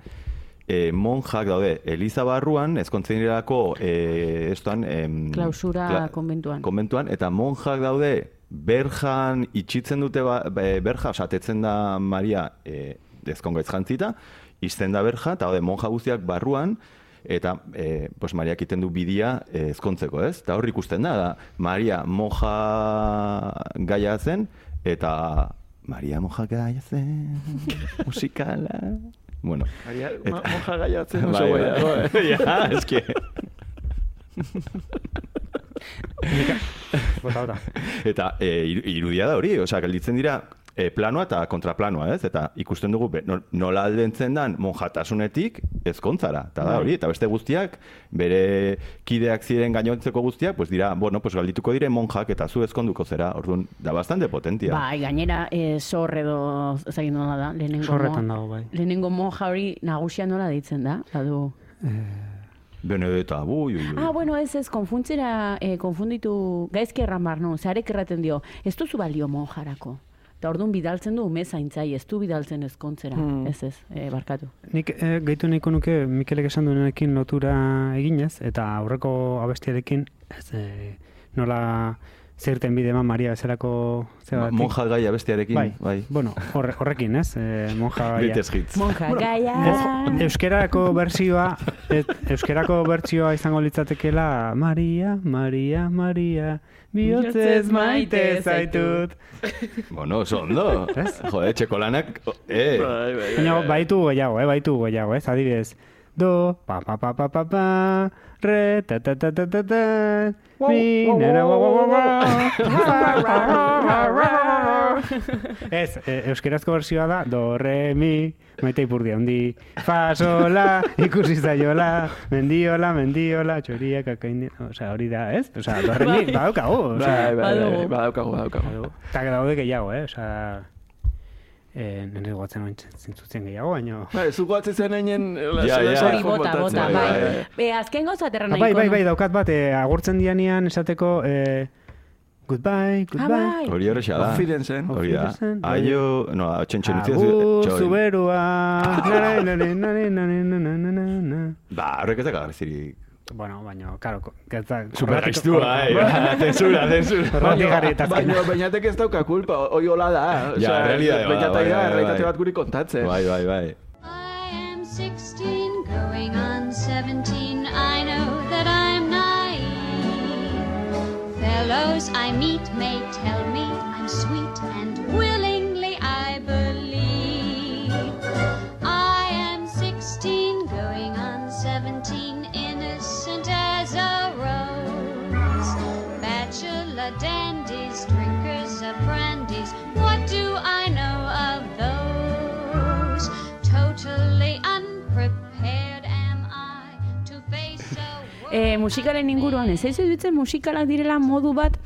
S4: e, monjak daude, Eliza barruan, ezkontzen direlako, e, estoan, em,
S1: Klausura konbentuan.
S4: konbentuan, eta monjak daude, berjan itxitzen dute, ba, be- berja, osatetzen da Maria e, ezkongaitz jantzita, izten da berja, eta daude monja guztiak barruan, eta e, pues Mariak iten du bidia e, ezkontzeko, ez? Eta hor ikusten da, da, Maria moja gaia zen, eta Maria moja gaia zen, musikala... Bueno,
S5: Maria,
S4: Eta-
S5: ma- monja gaiatzen oso
S4: bai,
S5: bai
S4: bai. ja, eske...
S2: Bota.
S4: Eta e, iru- irudia da hori, osea, gelditzen dira e, planoa eta kontraplanoa, ez? Eta ikusten dugu be, no- nola aldentzen dan monjatasunetik ezkontzara. Eta da hori, eta beste guztiak, bere kideak ziren gainontzeko guztiak, pues dira, bueno, pues galdituko dire monjak eta zu ezkonduko zera. Orduan, da bastante potentia.
S1: Bai, gainera, e, zor edo, ezagin nola da, lehenengo
S2: Zorretan dago, bai.
S1: Lehenengo monja hori nagusia nola deitzen da, badu.
S4: Benedetta, ui, ui, ui.
S1: Ah, bueno, ez ez, konfuntzera, eh, konfunditu, gaizki erran bar, no, zarek erraten dio, ez duzu balio monjarako. Eta orduan bidaltzen du ume zaintzai, ez du bidaltzen ezkontzera,
S5: Hmm.
S1: ez ez, eh, barkatu.
S2: Nik eh, gehitu nahiko nuke Mikelek esan duenekin lotura eginez, eta aurreko abestiarekin, ez, eh, nola zerten bide eman Maria bezalako
S4: Ma- monja gaia bestiarekin,
S2: bai,
S4: bai.
S2: bueno, horre, horrekin, ez, eh, monja gaia.
S1: Monja gaia!
S2: Ez, euskerako bertsioa, euskerako bertsioa izango litzatekeela Maria, Maria, Maria, bihotzez maite zaitut.
S4: Bueno, oso ondo.
S2: Ez?
S4: Jode, txekolanak, eh,
S5: Bai, bai,
S2: Baina
S5: bai.
S2: baitu gehiago, eh, baitu gehiago, ez, adibidez. Do, pa, pa, pa, pa, pa, pa, re, ta, ta, ta, ta, ta, ta, mi, nera, wa, wa, wa, wa, Ez, e, euskerazko versioa da, do, re, mi, maite ipurdia, hundi, fa, sola, ikusi zaiola, mendiola, mendiola, txoria, kakaini, osea, hori da, ez? Osea, do, re, mi, badaukagu,
S5: Bai,
S2: osea,
S5: bai, bai,
S1: Badugu.
S5: badaukagu, badaukagu.
S2: Badu. Eta daude gehiago, eh? Osea, eh, nire goatzen oin zintzutzen gehiago, baina...
S5: Bai, zu goatzen zen einen...
S4: Ja, ja.
S1: Hori bota, bota,
S4: bai,
S1: bai.
S4: bai.
S1: Be, azken gauza terra
S2: Ah,
S1: nahiko.
S2: bai, bai, bai, daukat bat, eh, agurtzen dianean esateko, eh, goodbye,
S1: Ah,
S2: goodbye.
S1: bai.
S4: hori horrexa da.
S5: Confidenceen.
S4: Hori da.
S2: Bai.
S4: Aio, no, txentxon utzi.
S2: Agur, zuberua.
S4: Ba, horrek ez da.
S2: Bueno, baina, karo, gauza...
S4: Supergaiztua, eh. Zensura, zensura.
S5: Baina, bainatek ez dauka kulpa, hoi hola da.
S4: Ja, realidade bai,
S5: da,
S4: bai,
S5: realitate
S4: bai.
S5: bat guri kontatzen.
S4: Bai, bai, bai.
S7: I am 16, going on 17. I know that I'm naive. Fellows I meet may tell
S1: E, musikalen inguruan, ez ez dutzen musikalak direla modu bat,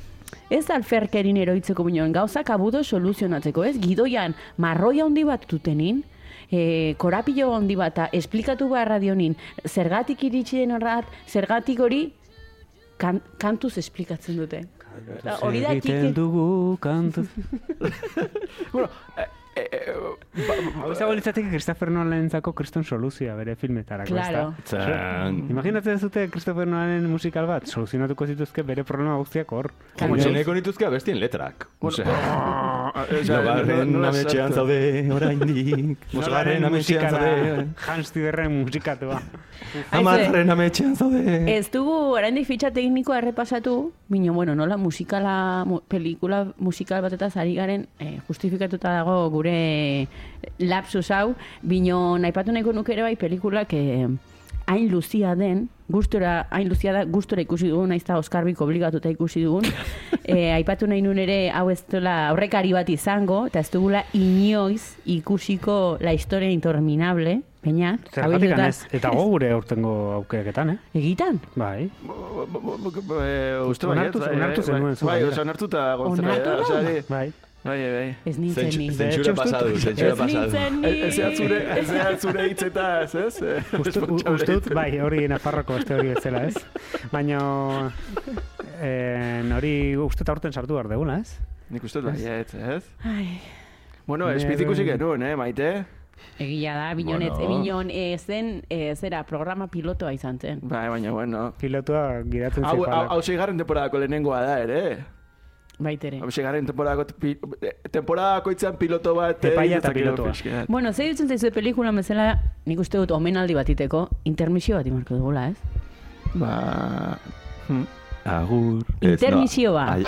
S1: ez alferkerin eroitzeko bineon, gauzak abudo soluzionatzeko, ez? Gidoian, marroia handi bat dutenin, e, korapilo handi bat, eta esplikatu behar radionin, zergatik iritsi den horrat, zergatik hori, kan, kantuz esplikatzen dute. Eta hori da
S2: Egiten dugu kantu...
S5: Bueno, eh, eh, eh,
S2: Hau izango litzateke Christopher Nolanentzako kriston soluzioa bere filmetarako,
S1: Claro.
S2: ezta?
S4: Txan.
S2: Imaginatzen zute Christopher Nolanen musikal bat, soluzionatuko zituzke bere problema guztiak hor.
S4: Gutxeneko nituzke abestien letrak. Osea, Nogarren
S5: nola
S4: ametxean zaude oraindik. Bosgarren ametxean zaude.
S2: Hans Zimmerren musikatua.
S4: Hamarren ametxean zaude.
S1: Ez dugu oraindik fitxa teknikoa errepasatu, bino, bueno, nola musikala, mu, pelikula musikal batetaz ari garen eh, justifikatuta dago gure lapsus hau, bino, naipatu nahiko nuke ere bai pelikulak eh, hain luzia den, gustora, hain luzia da, gustora ikusi dugun, naiz eta Oskarbik obligatuta ikusi dugun. e, aipatu nahi nun ere, hau ez duela aurrekari bat izango, eta ez dugula inoiz ikusiko la historia interminable, baina,
S2: Zergatik ez, eta go gure aurtengo aukeraketan, eh?
S1: Egitan?
S2: Bai.
S5: Eh, Uste
S2: Onartu-
S5: baietz, bai,
S2: onartu
S5: bai,
S2: zenuen zu
S5: Bai, gontzera.
S1: Onartu da?
S5: di-
S2: Bai.
S5: Bai, bai.
S1: Ez nintzen ni.
S4: Zentsu- Zentsura pasadu, zentsura
S1: Ez
S4: pasadu.
S1: nintzen ni.
S5: Ez ez zure, ez ez zure hitzetaz, ez?
S2: Uste, u-
S5: responsable
S2: uste dut,
S5: hitz.
S2: bai, hori Nafarroko beste hori bezala, ez? Baina, eh, hori uste eta aurten sartu behar degula, ez?
S5: Nik uste dut baietz, ez?
S1: Ai,
S5: Bueno,
S2: Nere-
S5: espitz ikusi genuen, eh, maite?
S1: egia da, binon, ez,
S4: Bueno.
S1: binon eh, zen, eh, zera, programa pilotoa izan zen.
S5: Bai, baina, bueno.
S2: Pilotua gidatzen
S5: Hau, hau,
S2: zijoala.
S5: hau seigarren temporadako lehenengoa da, ere.
S1: Baitere.
S5: Hau seigarren temporadako, pi, temporadako itzean piloto bat. eh,
S2: Epaia eta pilotoa.
S1: Bueno, zer ditzen zaizu pelikula bezala, nik uste dut omenaldi batiteko, intermisio bat imarko dugula, ez?
S5: Ba... hm.
S4: Agur. Ez, no.
S1: Intermisio bat.
S4: Ai,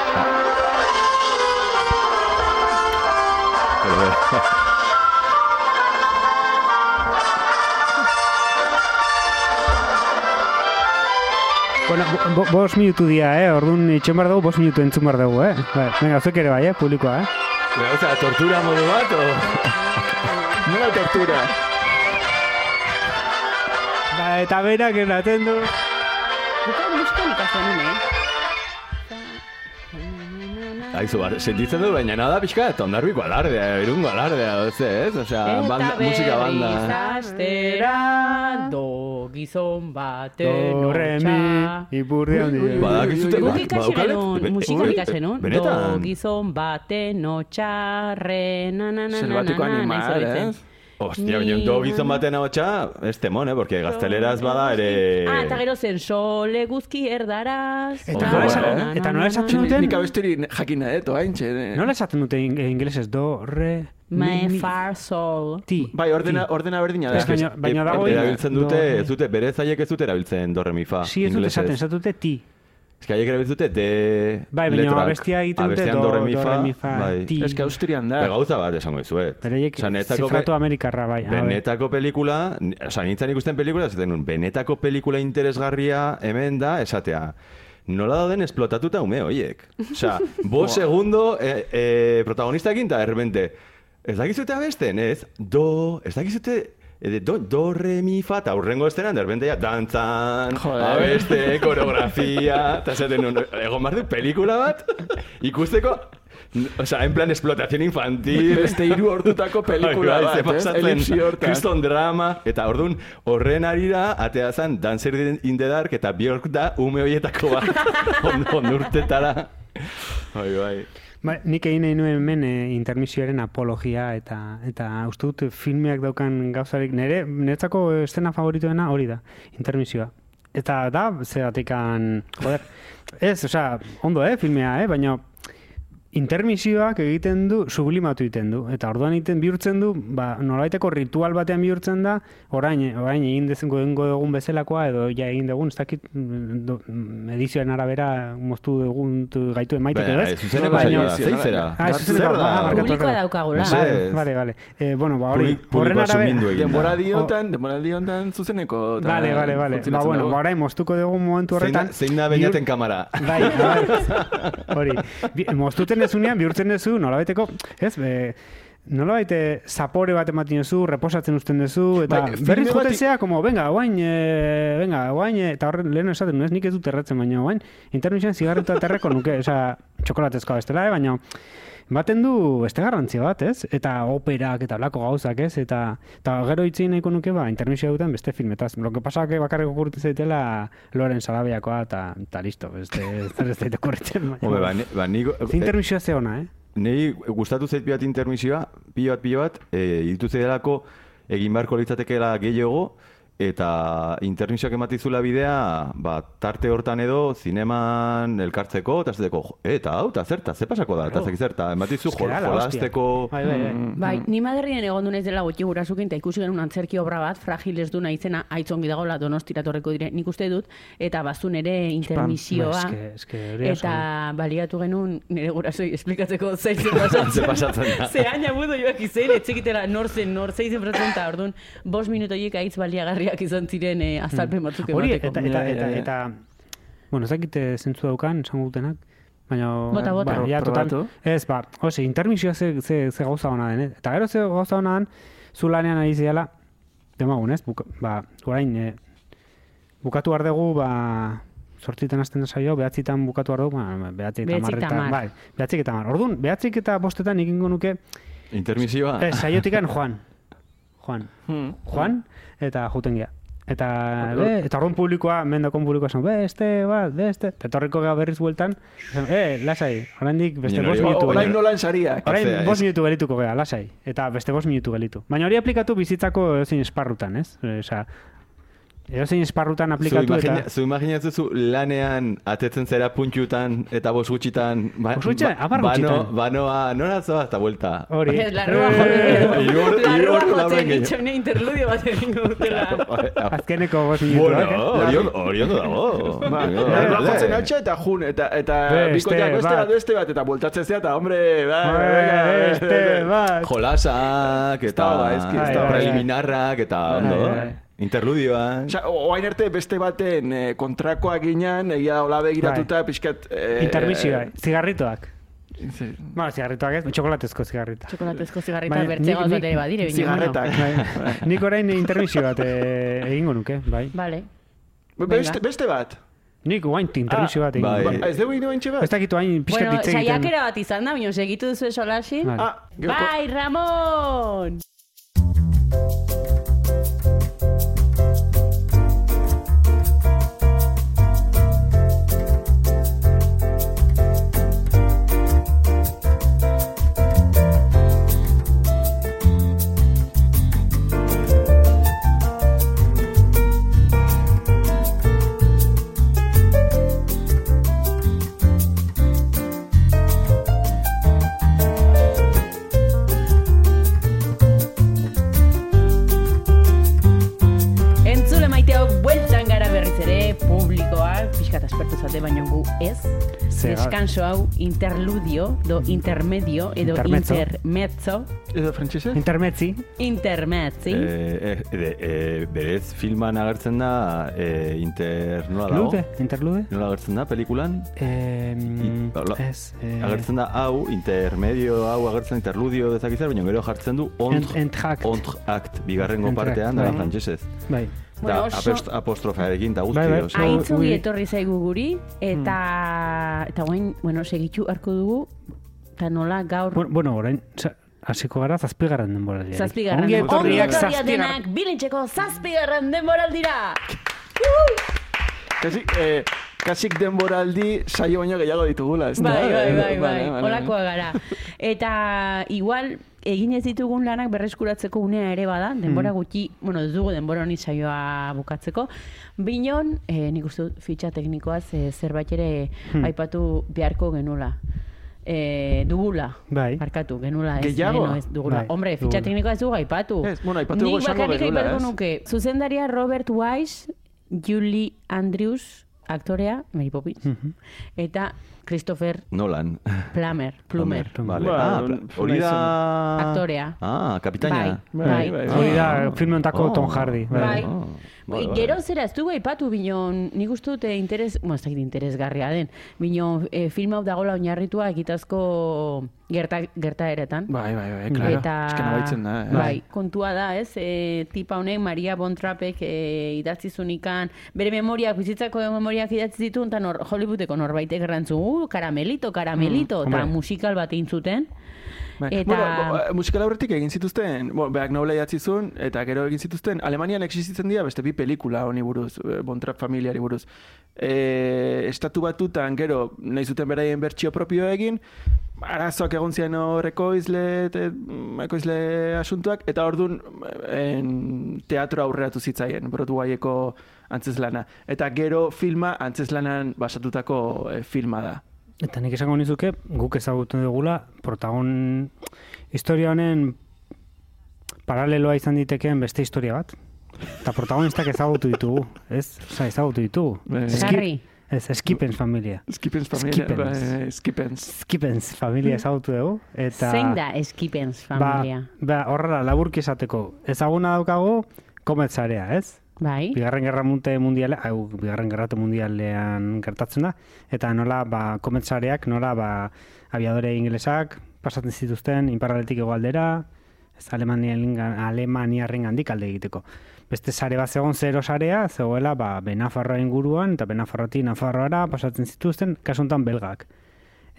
S2: Bueno, bo, bo, bos minutu dia, eh? Orduan itxen behar dugu, bos minutu entzun behar dugu, eh? Bai, venga, zuek ere bai, eh? Publikoa, eh?
S4: Me gusta tortura modu bat, o...
S5: Nola tortura.
S2: Ba, eta berak eraten du.
S1: Buka muskan ikasten nuen, eh?
S4: Aizu, bar, sentitzen du, baina nada pixka, eta ondarbiko alardea, irungo alardea, ez, ez? Osea, banda, musika banda.
S1: astera, do gizon baten
S2: Do, re, mi, ipurdi handi.
S4: Badakizute, ba- be-
S1: musika
S4: ui,
S1: ikasen enon, do gizon baten otxarre, na na na na na
S5: Selvatiko
S1: na na
S4: Hostia, baina do gizon baten hau ez temon, eh? Porque gazteleraz bada ere...
S1: Ah, eta gero zen sole guzki erdaraz.
S2: Eta nola esan-
S1: na, na,
S2: eta nola esaten duten?
S5: Nik abesteri jakin nahi, eto, hain txe.
S2: Nola esaten dute in- ingelesez? Do, re, mi,
S1: far soul.
S2: ti.
S5: Bai, ordena, ordena berdina da.
S2: Baina, baina dago...
S4: Erabiltzen dute, ez dute, bere zaiek ez dute erabiltzen do, re, mi, fa.
S2: Si, ez dute esaten, esaten dute ti.
S4: Ez que haiek dute de
S2: Bai, baina
S4: letrak.
S2: abestia egiten dute do,
S4: do, re, mi,
S2: do,
S4: fa.
S2: re, mi, fa,
S4: bai.
S2: ti.
S5: Ez que Austrian da.
S4: Be, gauza bat esango dizuet.
S2: Bereiek
S4: Osea, netzako
S2: zifratu
S4: be-
S2: amerikarra, bai.
S4: Benetako pelikula, ni- osea, nintzen ikusten pelikula, esaten nun, benetako pelikula interesgarria hemen da, esatea, nola dauden esplotatuta ume hoiek. Osea, bo segundo e, e, protagonistakin, eta erbente, ez dakizute abesten, ez? Do, ez dakizute... e, do, do, re, mi, fa, eta hurrengo estenan, derbente ya, dantzan,
S5: Joder.
S4: abeste, koreografia, eta nun, egon behar du pelikula bat, ikusteko, Osea, en plan explotación infantil.
S5: Beste hiru ordutako pelikula
S4: Bai,
S5: bat, ez?
S4: pasatzen,
S5: Elipsi hortan.
S4: Kriston drama, eta orduan horren arira, atea zen Dancer in the Dark, eta Bjork da ume horietako bat, on, onurtetara. Bai, bai.
S2: Ba, nik egin nahi nuen hemen e, intermisioaren apologia eta eta uste dut filmeak daukan gauzarik nire niretzako estena favoritoena hori da, intermisioa. Eta da, zeratikan, joder, ez, osea, ondo, eh, filmea, eh, baina intermisioak egiten du, sublimatu egiten du. Eta orduan egiten bihurtzen du, ba, nolaiteko ritual batean bihurtzen da, orain, orain egin dezengo dugun bezalakoa, edo ja egin dugun, ez dakit, mm, do, mm, edizioen arabera moztu dugun tu- gaitu emaiteko, ez?
S4: zuzeneko saioa da.
S2: Ah, zuzeneko,
S4: Zer da?
S2: ah, barkatu,
S1: Publikoa
S2: barkatu.
S1: daukagula.
S4: Mesedez.
S2: Vale, vale. Eh, bueno, ba, hori, horren
S4: publikoa
S2: arabe...
S4: sumindu egin da.
S5: Denbora diotan, denbora diotan zuzeneko.
S2: Vale, vale, vale. Ba, bueno, ba, orain moztuko dugu momentu
S4: Zein da,
S2: horretan...
S4: zein da
S2: bihur-
S4: beinaten kamara?
S2: Bai, hori. Moztuten ezunean, bihurtzen dezu, nolabaiteko, ez, be, nolabait eh, zapore bat ematen duzu, reposatzen uzten duzu, eta
S5: Bai,
S2: berriz joten
S5: bati-
S2: zea, como, venga, guain, e, venga, guain, eh, eta horren lehen esaten, ez nik ez dut erratzen, baina guain, intermisioan zigarreta terreko nuke, osea, txokolatezkoa bestela, eh, baina, baten du beste garrantzia bat, ez? Eta operak eta blako gauzak, ez? Eta, eta gero itzein nahiko nuke, ba, intermisioa duten beste filmetaz. Lo que pasa que bakarrik okurritzen zaitela Loren Salabiakoa, eta, eta listo, beste, zer ez okurritzen. baina-
S4: Hombre, ba, ni- ba, nik...
S2: Ze intermisioa ze ona, eh?
S4: Nei gustatu zait pilat intermisioa, pilo bat, pilo bat, e, iritu zeidelako egin beharko litzatekeela gehiago, eta intermisioak ematizula bidea, ba, tarte hortan edo, zineman elkartzeko, eta zedeko, eta hau, eta zerta, ze pasako da, eta
S2: Claro.
S4: zek zerta, ematizu
S2: Es que
S4: jo-
S2: da la
S4: jolasteko...
S2: Bai, bai, bai.
S1: Bai, ni Madrilen egon du naiz dela gutxi gurasukin, eta ikusi genuen antzerki obra bat, fragiles du izena, aitzongi dagoela donostira torreko dire, nik uste dut, eta bazun ere intermisioa.
S2: Eske- eske hori oso-
S1: eta baliatu genuen nire gurasoi esplikatzeko zeitzen pasatzen.
S4: Ze pasatzen da.
S1: Ze aina budu joak izen, etxekitela nor zen, nor zeizen fratzen, eta orduan, bos minutoiek aitz baliagarri interesgarriak izan ziren eh, azalpen batzuk
S2: Hori,
S1: emateko.
S2: eta, eta, eta,
S5: ja.
S2: eta, bueno, ez dakite zentzu daukan, esango dutenak, baina...
S1: Bota, bota.
S2: Ba, ja, total, ez, ba, ose, intermisioa ze, ze, ze gauza hona den, eh? Eta gero ze gauza hona den, zu lanean ari ziala, demagun, ez? Buka, ba, orain, eh, bukatu behar dugu, ba, sortzitan hasten da saio, behatzitan bukatu behar dugu, ba, behatzik eta
S1: Behatzik eta
S2: marretan, bai, behatzik eta mar. Orduan, behatzik eta bostetan egingo nuke,
S4: Intermisioa.
S2: eh, saiotikan Juan. Juan.
S5: Hmm.
S2: Juan, eta juten gea. Eta, be, eta orduan publikoa, mendokon publikoa esan, beste bat, beste, eta etorriko gea berriz bueltan, esan, eh, lasai, oraindik beste bost minutu
S5: Orain
S2: gelitu.
S5: nolan sariak.
S2: Orain bost minutu gelituko gea, lasai, eta beste bost minutu gelitu. Baina hori aplikatu bizitzako edozein esparrutan, ez? Osea, edozein esparrutan
S4: Zu,
S2: aplikatu
S4: imagina,
S2: eta...
S4: zu imaginatzen zu lanean atetzen zera puntxutan eta bos gutxitan ba,
S2: Bost gutxitan? Hamar gutxitan.
S4: Bano, banoa, nora zoa eta vuelta.
S2: Hori.
S1: Larrua jotzen. Larrua jotzen
S4: laurden gehiago.
S1: itxone interludio bat egingo dutela.
S2: Azkeneko bost minutuak,
S4: Bueno, hori ondo- dago.
S5: Ba, ba,
S4: vale.
S5: jotzen hautsa eta jun, eta, eta bikoteak beste bat, beste bat, eta bultatzen zea, eta hombre, ba,
S2: Beste bat.
S4: Jolasak eta preliminarrak eta ondo.
S2: Bai, bai.
S4: Interludioa.
S5: Osa, oain arte beste baten eh, kontrakoa ginen, egia hola begiratuta, pixkat... Eh,
S2: Intermisioa, zigarritoak.
S5: eh,
S2: Bueno, zigarritoak ez, txokolatezko zigarrita.
S1: Txokolatezko zigarrita
S2: Baina
S1: bertze
S2: nik-
S1: ere badire. baina
S5: Zigarretak.
S2: Bai. Nik orain intermisio bat eh, egingo nuke, bai.
S1: Bueno. Vale.
S5: Be- Beste, beste bat.
S2: Nik guain intermisio bat egingo
S4: bai.
S5: Ba, ez dugu ino entxe
S2: Ez
S5: bat?
S2: dakitu hain pixkat
S1: Bueno,
S2: hitz egiten.
S1: saiakera bat izan da, baina segitu duzu esolasin.
S2: Vale.
S5: Ah,
S1: Bai, Ramon! Interludio, do intermedio, edo
S2: Intermezzo.
S1: intermezzo,
S5: Edo frantxese?
S1: Intermezzi.
S4: Eh, eh, de, eh, berez filman agertzen da eh, inter... Nola dago?
S2: Lude, interlude.
S4: Nola agertzen da pelikulan?
S2: Eh,
S4: I- hola.
S2: ez. Eh,
S4: Agertzen da hau, intermedio hau agertzen interludio dezakizar, baina gero jartzen du
S2: Ent-
S4: ontr,
S2: entrakt.
S4: ontrakt, bigarrengo partean, da
S2: bai.
S4: frantsesez.
S2: Bai.
S1: Bueno,
S4: Da,
S1: oso-
S4: apost- apostrofearekin eta guzti,
S2: Bai, bai. ui.
S1: etorri zaigu guri, eta, eta guain, bueno, segitu harko dugu, eta nola gaur...
S2: Bueno, bueno, orain, hasiko gara zazpigarren denbora.
S1: Zazpigarren
S2: Ongi
S1: denbora. Ongi
S2: zazpigarren.
S1: denak, bilintxeko zazpigarren denboraldira!
S5: Kasik, eh, kasik denboraldi saio baino gehiago ditugula, ez da?
S1: Bai, bai, bai,
S5: Vale,
S1: bai,
S5: vale,
S1: olakoa gara. Eta igual, egin ez ditugun lanak berreskuratzeko unea ere bada, denbora
S2: Mm.
S1: gutxi, bueno, ez dugu denbora honi saioa bukatzeko. Binon, eh, nik uste fitxa teknikoaz eh, zerbait ere
S2: Hmm.
S1: aipatu beharko genula. Eh, dugula.
S2: Bai.
S1: Barkatu, genula ez,
S5: Gehiago?
S1: ez dugula.
S2: Bai,
S1: Hombre, fitxa
S2: dugula.
S1: teknikoa ez dugu aipatu.
S5: Ez, bueno, aipatu
S1: Nik bakarrik
S5: ez?
S1: nuke. Zuzendaria Robert Wise, Julie Andrews, aktorea, Mary Poppins,
S2: Mhm.
S1: eta Christopher
S4: Nolan.
S1: Plummer, Plummer,
S4: Vale. Ah,
S5: un-
S4: pla- hori da...
S1: aktorea.
S4: Ah, kapitaina.
S1: Bai,
S5: Bai,
S1: bai,
S2: Hori da, filme hontako
S4: Oh.
S2: Tom Hardy.
S1: Bai.
S4: Oh, vale, vale.
S1: Gero zera, ez dugu aipatu binon, nik uste dute interes, bueno, ez interesgarria den, binon e, film hau dagola oinarritua egitazko gerta, gertaeretan.
S5: Bai, bai, bai, claro.
S1: Eta,
S5: Esken abaitzen da. eh.
S1: bai, kontua da, ez, e, tipa honek Maria Bontrapek e, idatzi zunikan, bere memoriak, bizitzako memoriak idatzi zituen, eta nor, Hollywoodeko norbaitek errantzu, uh, karamelito, karamelito,
S2: Mm,
S1: eta musikal bat egin zuten.
S5: Bai.
S1: Eta-
S5: Bueno, musikal aurretik egin zituzten, bueno, beak nola idatzi zuen, eta gero egin zituzten, Alemanian existitzen dira beste bi pelikula honi buruz, eh, Bontrap familiari buruz. E, estatu batutan, gero, nahi zuten beraien bertsio propio egin, arazoak egon zian hor ekoizle, te, mm, asuntuak, eta orduan en, teatro aurreratu zitzaien, Broadwayeko antzeslana. Eta gero filma antzeslanan basatutako eh, filma da.
S2: Eta nik esango nizuke, guk ezagutu dugula, protagon historia honen paraleloa izan ditekeen beste historia bat. Eta protagonistak ezagutu ditugu, ez? Osa, ezagutu ditugu.
S5: Bai.
S2: Eski-
S1: Sarri.
S2: Ez, Skippens familia.
S5: Skippens familia.
S2: Skippens.
S5: bai, Skippens.
S2: Skippens familia ezagutu dugu. Eta,
S1: Zein da Eskipens familia?
S2: Ba, ba horrela, laburki esateko. Ezaguna daukago, kometsarea, ez?
S1: Bai.
S2: Bigarren gerra munte mundiale, hau, bigarren gerratu mundialean gertatzen da, eta nola, ba, komentzareak, nola, ba, abiadore inglesak, pasatzen zituzten, inparraletik egoaldera, ez Alemaniaren Alemaniarren gandik alde egiteko. Beste sare bat zegoen zero sarea, zegoela, ba, Benafarroa inguruan, eta Benafarroatik Nafarroara pasatzen zituzten, kasu honetan belgak.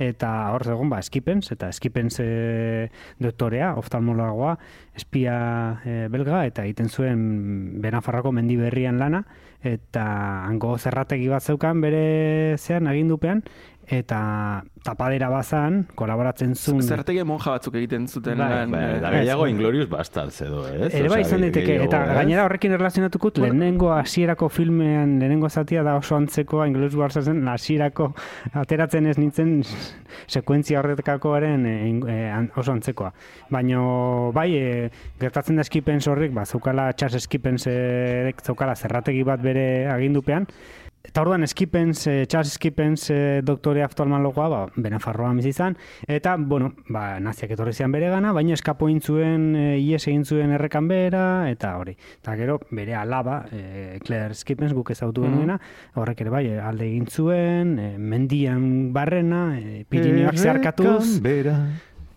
S2: Eta hor zegoen, ba, Skipens, eta Skipens e, doktorea, oftalmologoa, espia e, belga, eta egiten zuen Benafarroko mendi berrian lana, eta hango zerrategi bat zeukan bere zean agindupean, eta tapadera bazan, kolaboratzen zuen...
S5: Zerrategi monja batzuk egiten zuten
S2: Bai,
S5: lan.
S4: Ba,
S5: eh,
S4: eta gehiago Inglorious Bastards edo, ez?
S2: Ere bai izan daiteke, eta
S4: ez?
S2: gainera horrekin erlazionatukut, lehenengo hasierako filmean, lehenengo zatia da oso antzekoa, Ingles Barzazen, hasierako ateratzen ez nintzen sekuentzia horretakoaren e, e, oso antzekoa. Baina, bai, e, gertatzen da Skipens horrek, ba, zeukala Charles Skipens e, zeukala zerrategi bat bere agindupean, Eta orduan Skipens, eh, Charles Skipens eh, doktore oftalmologoa, ba, Benafarroan bizi izan, eta, bueno, ba, naziak etorri zian bere gana, baina eskapo egin zuen, eh, ies egin zuen errekan bera, eta hori. Eta gero, bere alaba, eh, Claire Skipens guk ezautu genuena, horrek ere bai, alde egin zuen, eh, mendian barrena, eh, Pirineoak zeharkatuz,
S4: Bera.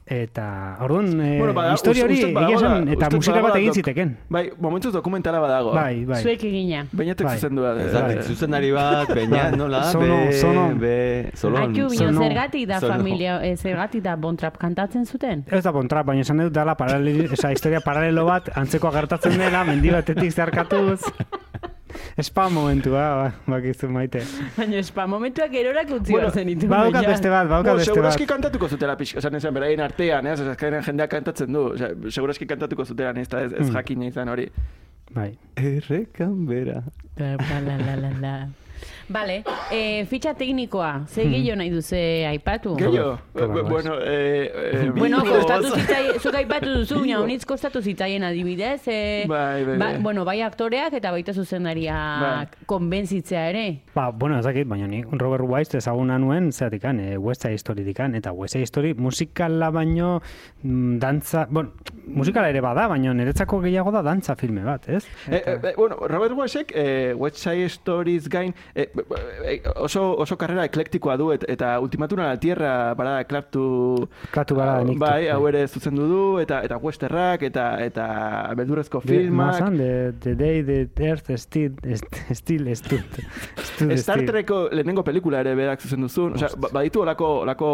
S2: Eta orduan, eh,
S5: Bueno, bada-
S2: historia hori, egia esan, eta musika bat egin ziteken.
S5: Bai, momentuz dokumentala badago.
S2: Bai, bai.
S1: Zuek egina.
S5: Bainetek
S2: Bai.
S5: zuzendua.
S4: Ez
S5: da.
S4: da, zuzendari bat, baina, nola,
S2: Zono,
S4: be,
S2: zono.
S4: be, zolon.
S1: Aitu, bino,
S2: Zono-
S1: zergatik da
S4: zono.
S1: familia, eh, zergatik da bontrap kantatzen zuten?
S2: Ez da bontrap, baina esan dut dala paraleli, esa historia paralelo bat antzekoa gertatzen dela, mendi batetik zeharkatuz. Spa momentua, ba, bakizu maite.
S1: Baina espa momentuak erorak utzi
S5: Bueno,
S1: bueno, zenitu.
S2: Badaukat beste bat, badaukat
S5: Bueno,
S2: beste bat.
S5: segurazki kantatuko zutela pixka, esan esan beraien artean, ez? Azkenean jendeak kantatzen du. Osea, segurazki kantatuko zutela, ez, ez, ez
S2: Mm.
S5: jakina izan hori.
S2: Bai.
S4: Errekan bera.
S1: La, la, la, la, la. Vale, eh, fitxa teknikoa, ze gehiago nahi duze aipatu?
S5: Gehiago,
S2: Wise.
S5: bueno, eh, eh,
S1: Bueno, kostatu zitzaien, zuk aipatu duzu, jaunitz kostatu zitzaien adibidez, eh,
S5: Bai, bai,
S1: ba,
S5: bai.
S1: bueno, bai aktoreak eta baita zuzendariak
S5: Bai.
S1: konbentzitzea ere.
S2: Ba, bueno, ez dakit, baina ni Robert Wise ezaguna nuen zeratikan, e, West Side Storytikan, eta West Side Story musikala baino mm, dantza, bueno, musikala ere bada, baina niretzako gehiago da dantza filme bat, ez?
S5: Eh, eh, eh, bueno, Robert Wisek, eh, West Side Stories gain, eh, eh, oso, oso karrera eklektikoa du, et, eta Ultimatum a la Tierra, parada klaptu...
S2: Klatu bara nik.
S5: Bai, hau ere zuzendu du, eta eta westerrak, eta eta beldurrezko filmak.
S2: Mazan, the, the day the earth still, still stood.
S5: Star. Treko lehenengo pelikula ere berak zuzendu zuen. Osea, ba- baditu olako... olako.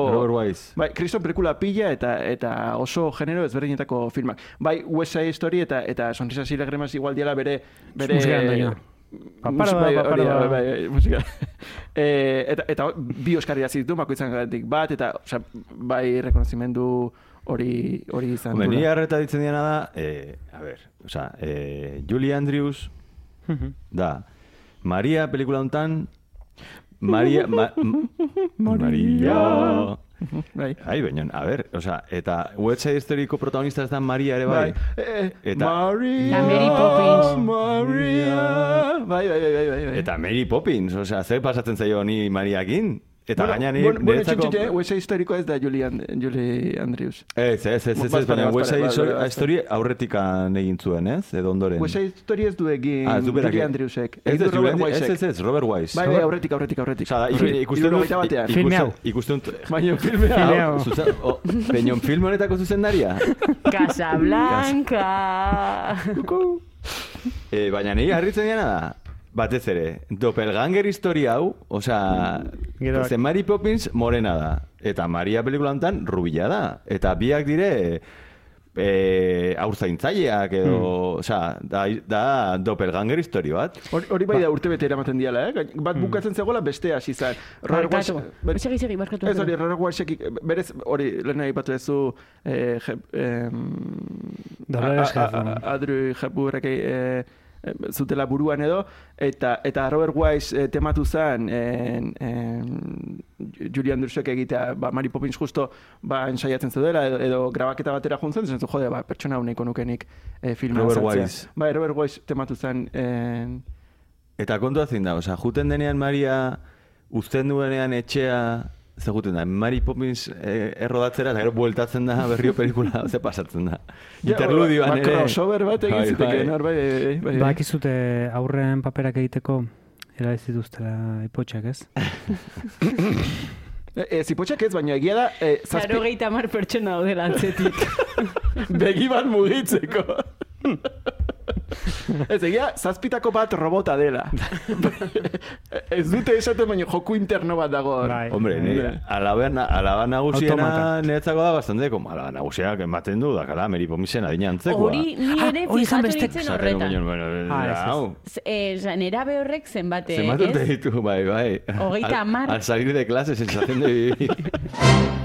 S5: Bai, kriston pelikula pila eta eta oso genero ezberdinetako filmak. Bai, West Side Story eta eta Sonrisas y Lágrimas igual diela bere... bere
S2: Musikaran doina. Paparo
S5: Mus-
S2: da,
S5: bai, hori bai, bai, musika. eh, eta, eta bi Oscar irazi ditu, bakoitzan bat, eta osea, bai rekonozimendu hori hori izan
S4: Hombre,
S5: duela.
S4: ni harreta ditzen diana da, eh, a ver, o sea, eh, Julie Andrews, da, Maria pelikula hontan, Maria, ma, Maria,
S5: Bai.
S4: Ai, baina, a ver, o sea, eta West Side Storyko protagonista ez da Maria ere bai.
S5: Eh,
S4: Eta-
S5: Maria,
S1: Mary Poppins.
S5: Maria. Bai, bai, bai, bai, bai. bai.
S4: Eta Mary Poppins, o sea, zer pasatzen zaio ni Mariakin? Eta
S5: bueno,
S4: gaina ni
S5: bueno, bueno,
S4: niretzako-
S5: txintxite, West Side Storyko ez da Julie, And Julie Andrews.
S4: Ez, ez, ez, ez, ez,
S5: Bazpare,
S4: baina Side
S5: bai, bai,
S4: Story aurretikan egin zuen, ez? Edo ondoren.
S5: Side Story ez du egin
S4: Ah, ez du berak-
S5: Julie Andrewsek.
S4: Ez, ez,
S5: Robert
S4: Julie- ez, ez, ez, Robert Wise.
S5: Bai, bai, aurretik, aurretik, aurretik.
S4: Osa, ikusten dut...
S2: Filme hau.
S4: Ikusten dut...
S5: Baina filme
S2: Filme
S5: hau.
S2: hau.
S4: Zuzen, o, Peñon film honetako zuzendaria.
S1: Casablanca.
S4: e, baina niri harritzen diana da, batez ere, doppelganger historia hau, osea, zen Mary Poppins morena da, eta Maria pelikula honetan rubila da, eta biak dire e, aurzaintzaileak edo,
S2: Hmm.
S4: osea, da, da doppelganger historia bat.
S5: Hori, hori bai da urte bete eramaten diala, eh? Bat bukatzen zegoela beste hasi. Robert
S1: Barkatu. Segi, segi, barkatu.
S5: Ez hori, Wisek, berez, hori, lehen aipatu duzu, eh, Jep, em,
S2: Dolores
S5: a- a-
S2: Hepburn.
S5: a- Audrey Hepburnek eh, eh, zutela buruan edo, eta eta Robert Wise eh, tematu zen en, en, Julie Andrewsek egitea, ba, Mary Poppins justo ba, ensaiatzen zeudela, edo, edo grabaketa batera juntzen, zen zu, jode, ba, pertsona uneko nukenik eh, filma
S4: Robert. Wise.
S5: Bai, Robert Wise tematu zen en,
S4: Eta kontua zein da, osea, juten denean Maria uzten duenean etxea zeguten da, Mary Poppins eh, errodatzera, eta gero bueltatzen da berrio pelikula, ze pasatzen da. Interludioan
S5: ba,
S4: ere.
S5: crossover bat egin
S4: Bai,
S5: zitekeen,
S4: bai.
S5: hor, bai, bai, bai.
S2: Bakizute aurren paperak egiteko era ez dituztela ipotxak, ez?
S5: E, e, zipotxak ez, baina egia da, e, zazpi,
S1: Zaro gehi tamar pertsona daude lantzetik.
S5: begi bat mugitzeko. Ez egia, zazpitako bat robota dela. ez dute esaten baina joku interno bat dago.
S2: Bai.
S4: Hombre, ni, alaba, na- alaba nagusiena niretzako da bastante, como alaba nagusiak ematen du, dakala, Mary Poppinsen adina antzekoa.
S1: Hori ni
S2: Ah,
S1: ere
S2: hori izan
S1: fijatu nintzen horretan.
S4: baino, bueno,
S2: Ah,
S1: Eh, nerabe horrek zenbate,
S4: Zenbat urte
S1: ez?
S4: ditu, bai, bai.
S1: Hogeita
S4: Al-
S1: hamar.
S4: Al salir de clase, sensación de vivir.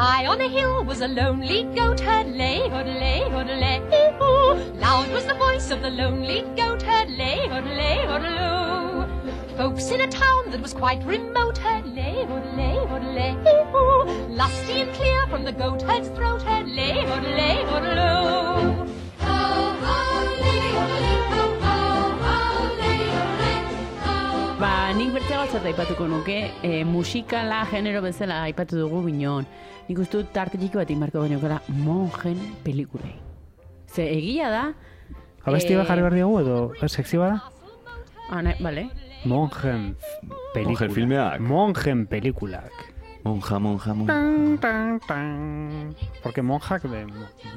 S7: High on a hill was a lonely goat herd, lay, hoodlay, hoodlay, hoo. Loud was the voice of the lonely goat herd, lay, hoodlay, hoodloo. Folks in a town that was quite remote heard, lay, hoodlay, hoodlay, hoo. Lusty and clear from the goat herd's throat heard, lay, hoodlay, hoodloo. Ho, ho, lady, hoodlay,
S1: Ba, nik bertze gauzat aipatuko nuke, e, musikala genero bezala aipatu dugu binon. Nik uste dut tarte txiki bat inmarko gainokela monjen pelikulei. Ze egia da...
S2: Abesti
S1: eh,
S2: bat jarri behar diogu edo eh, sekzio bada?
S1: Ah, ne, bale.
S2: Monjen pelikulak.
S4: Monjen filmeak.
S2: Monjen pelikulak.
S4: Monja, monja, monja.
S2: Tan, tan, tan. Porque monjak, de,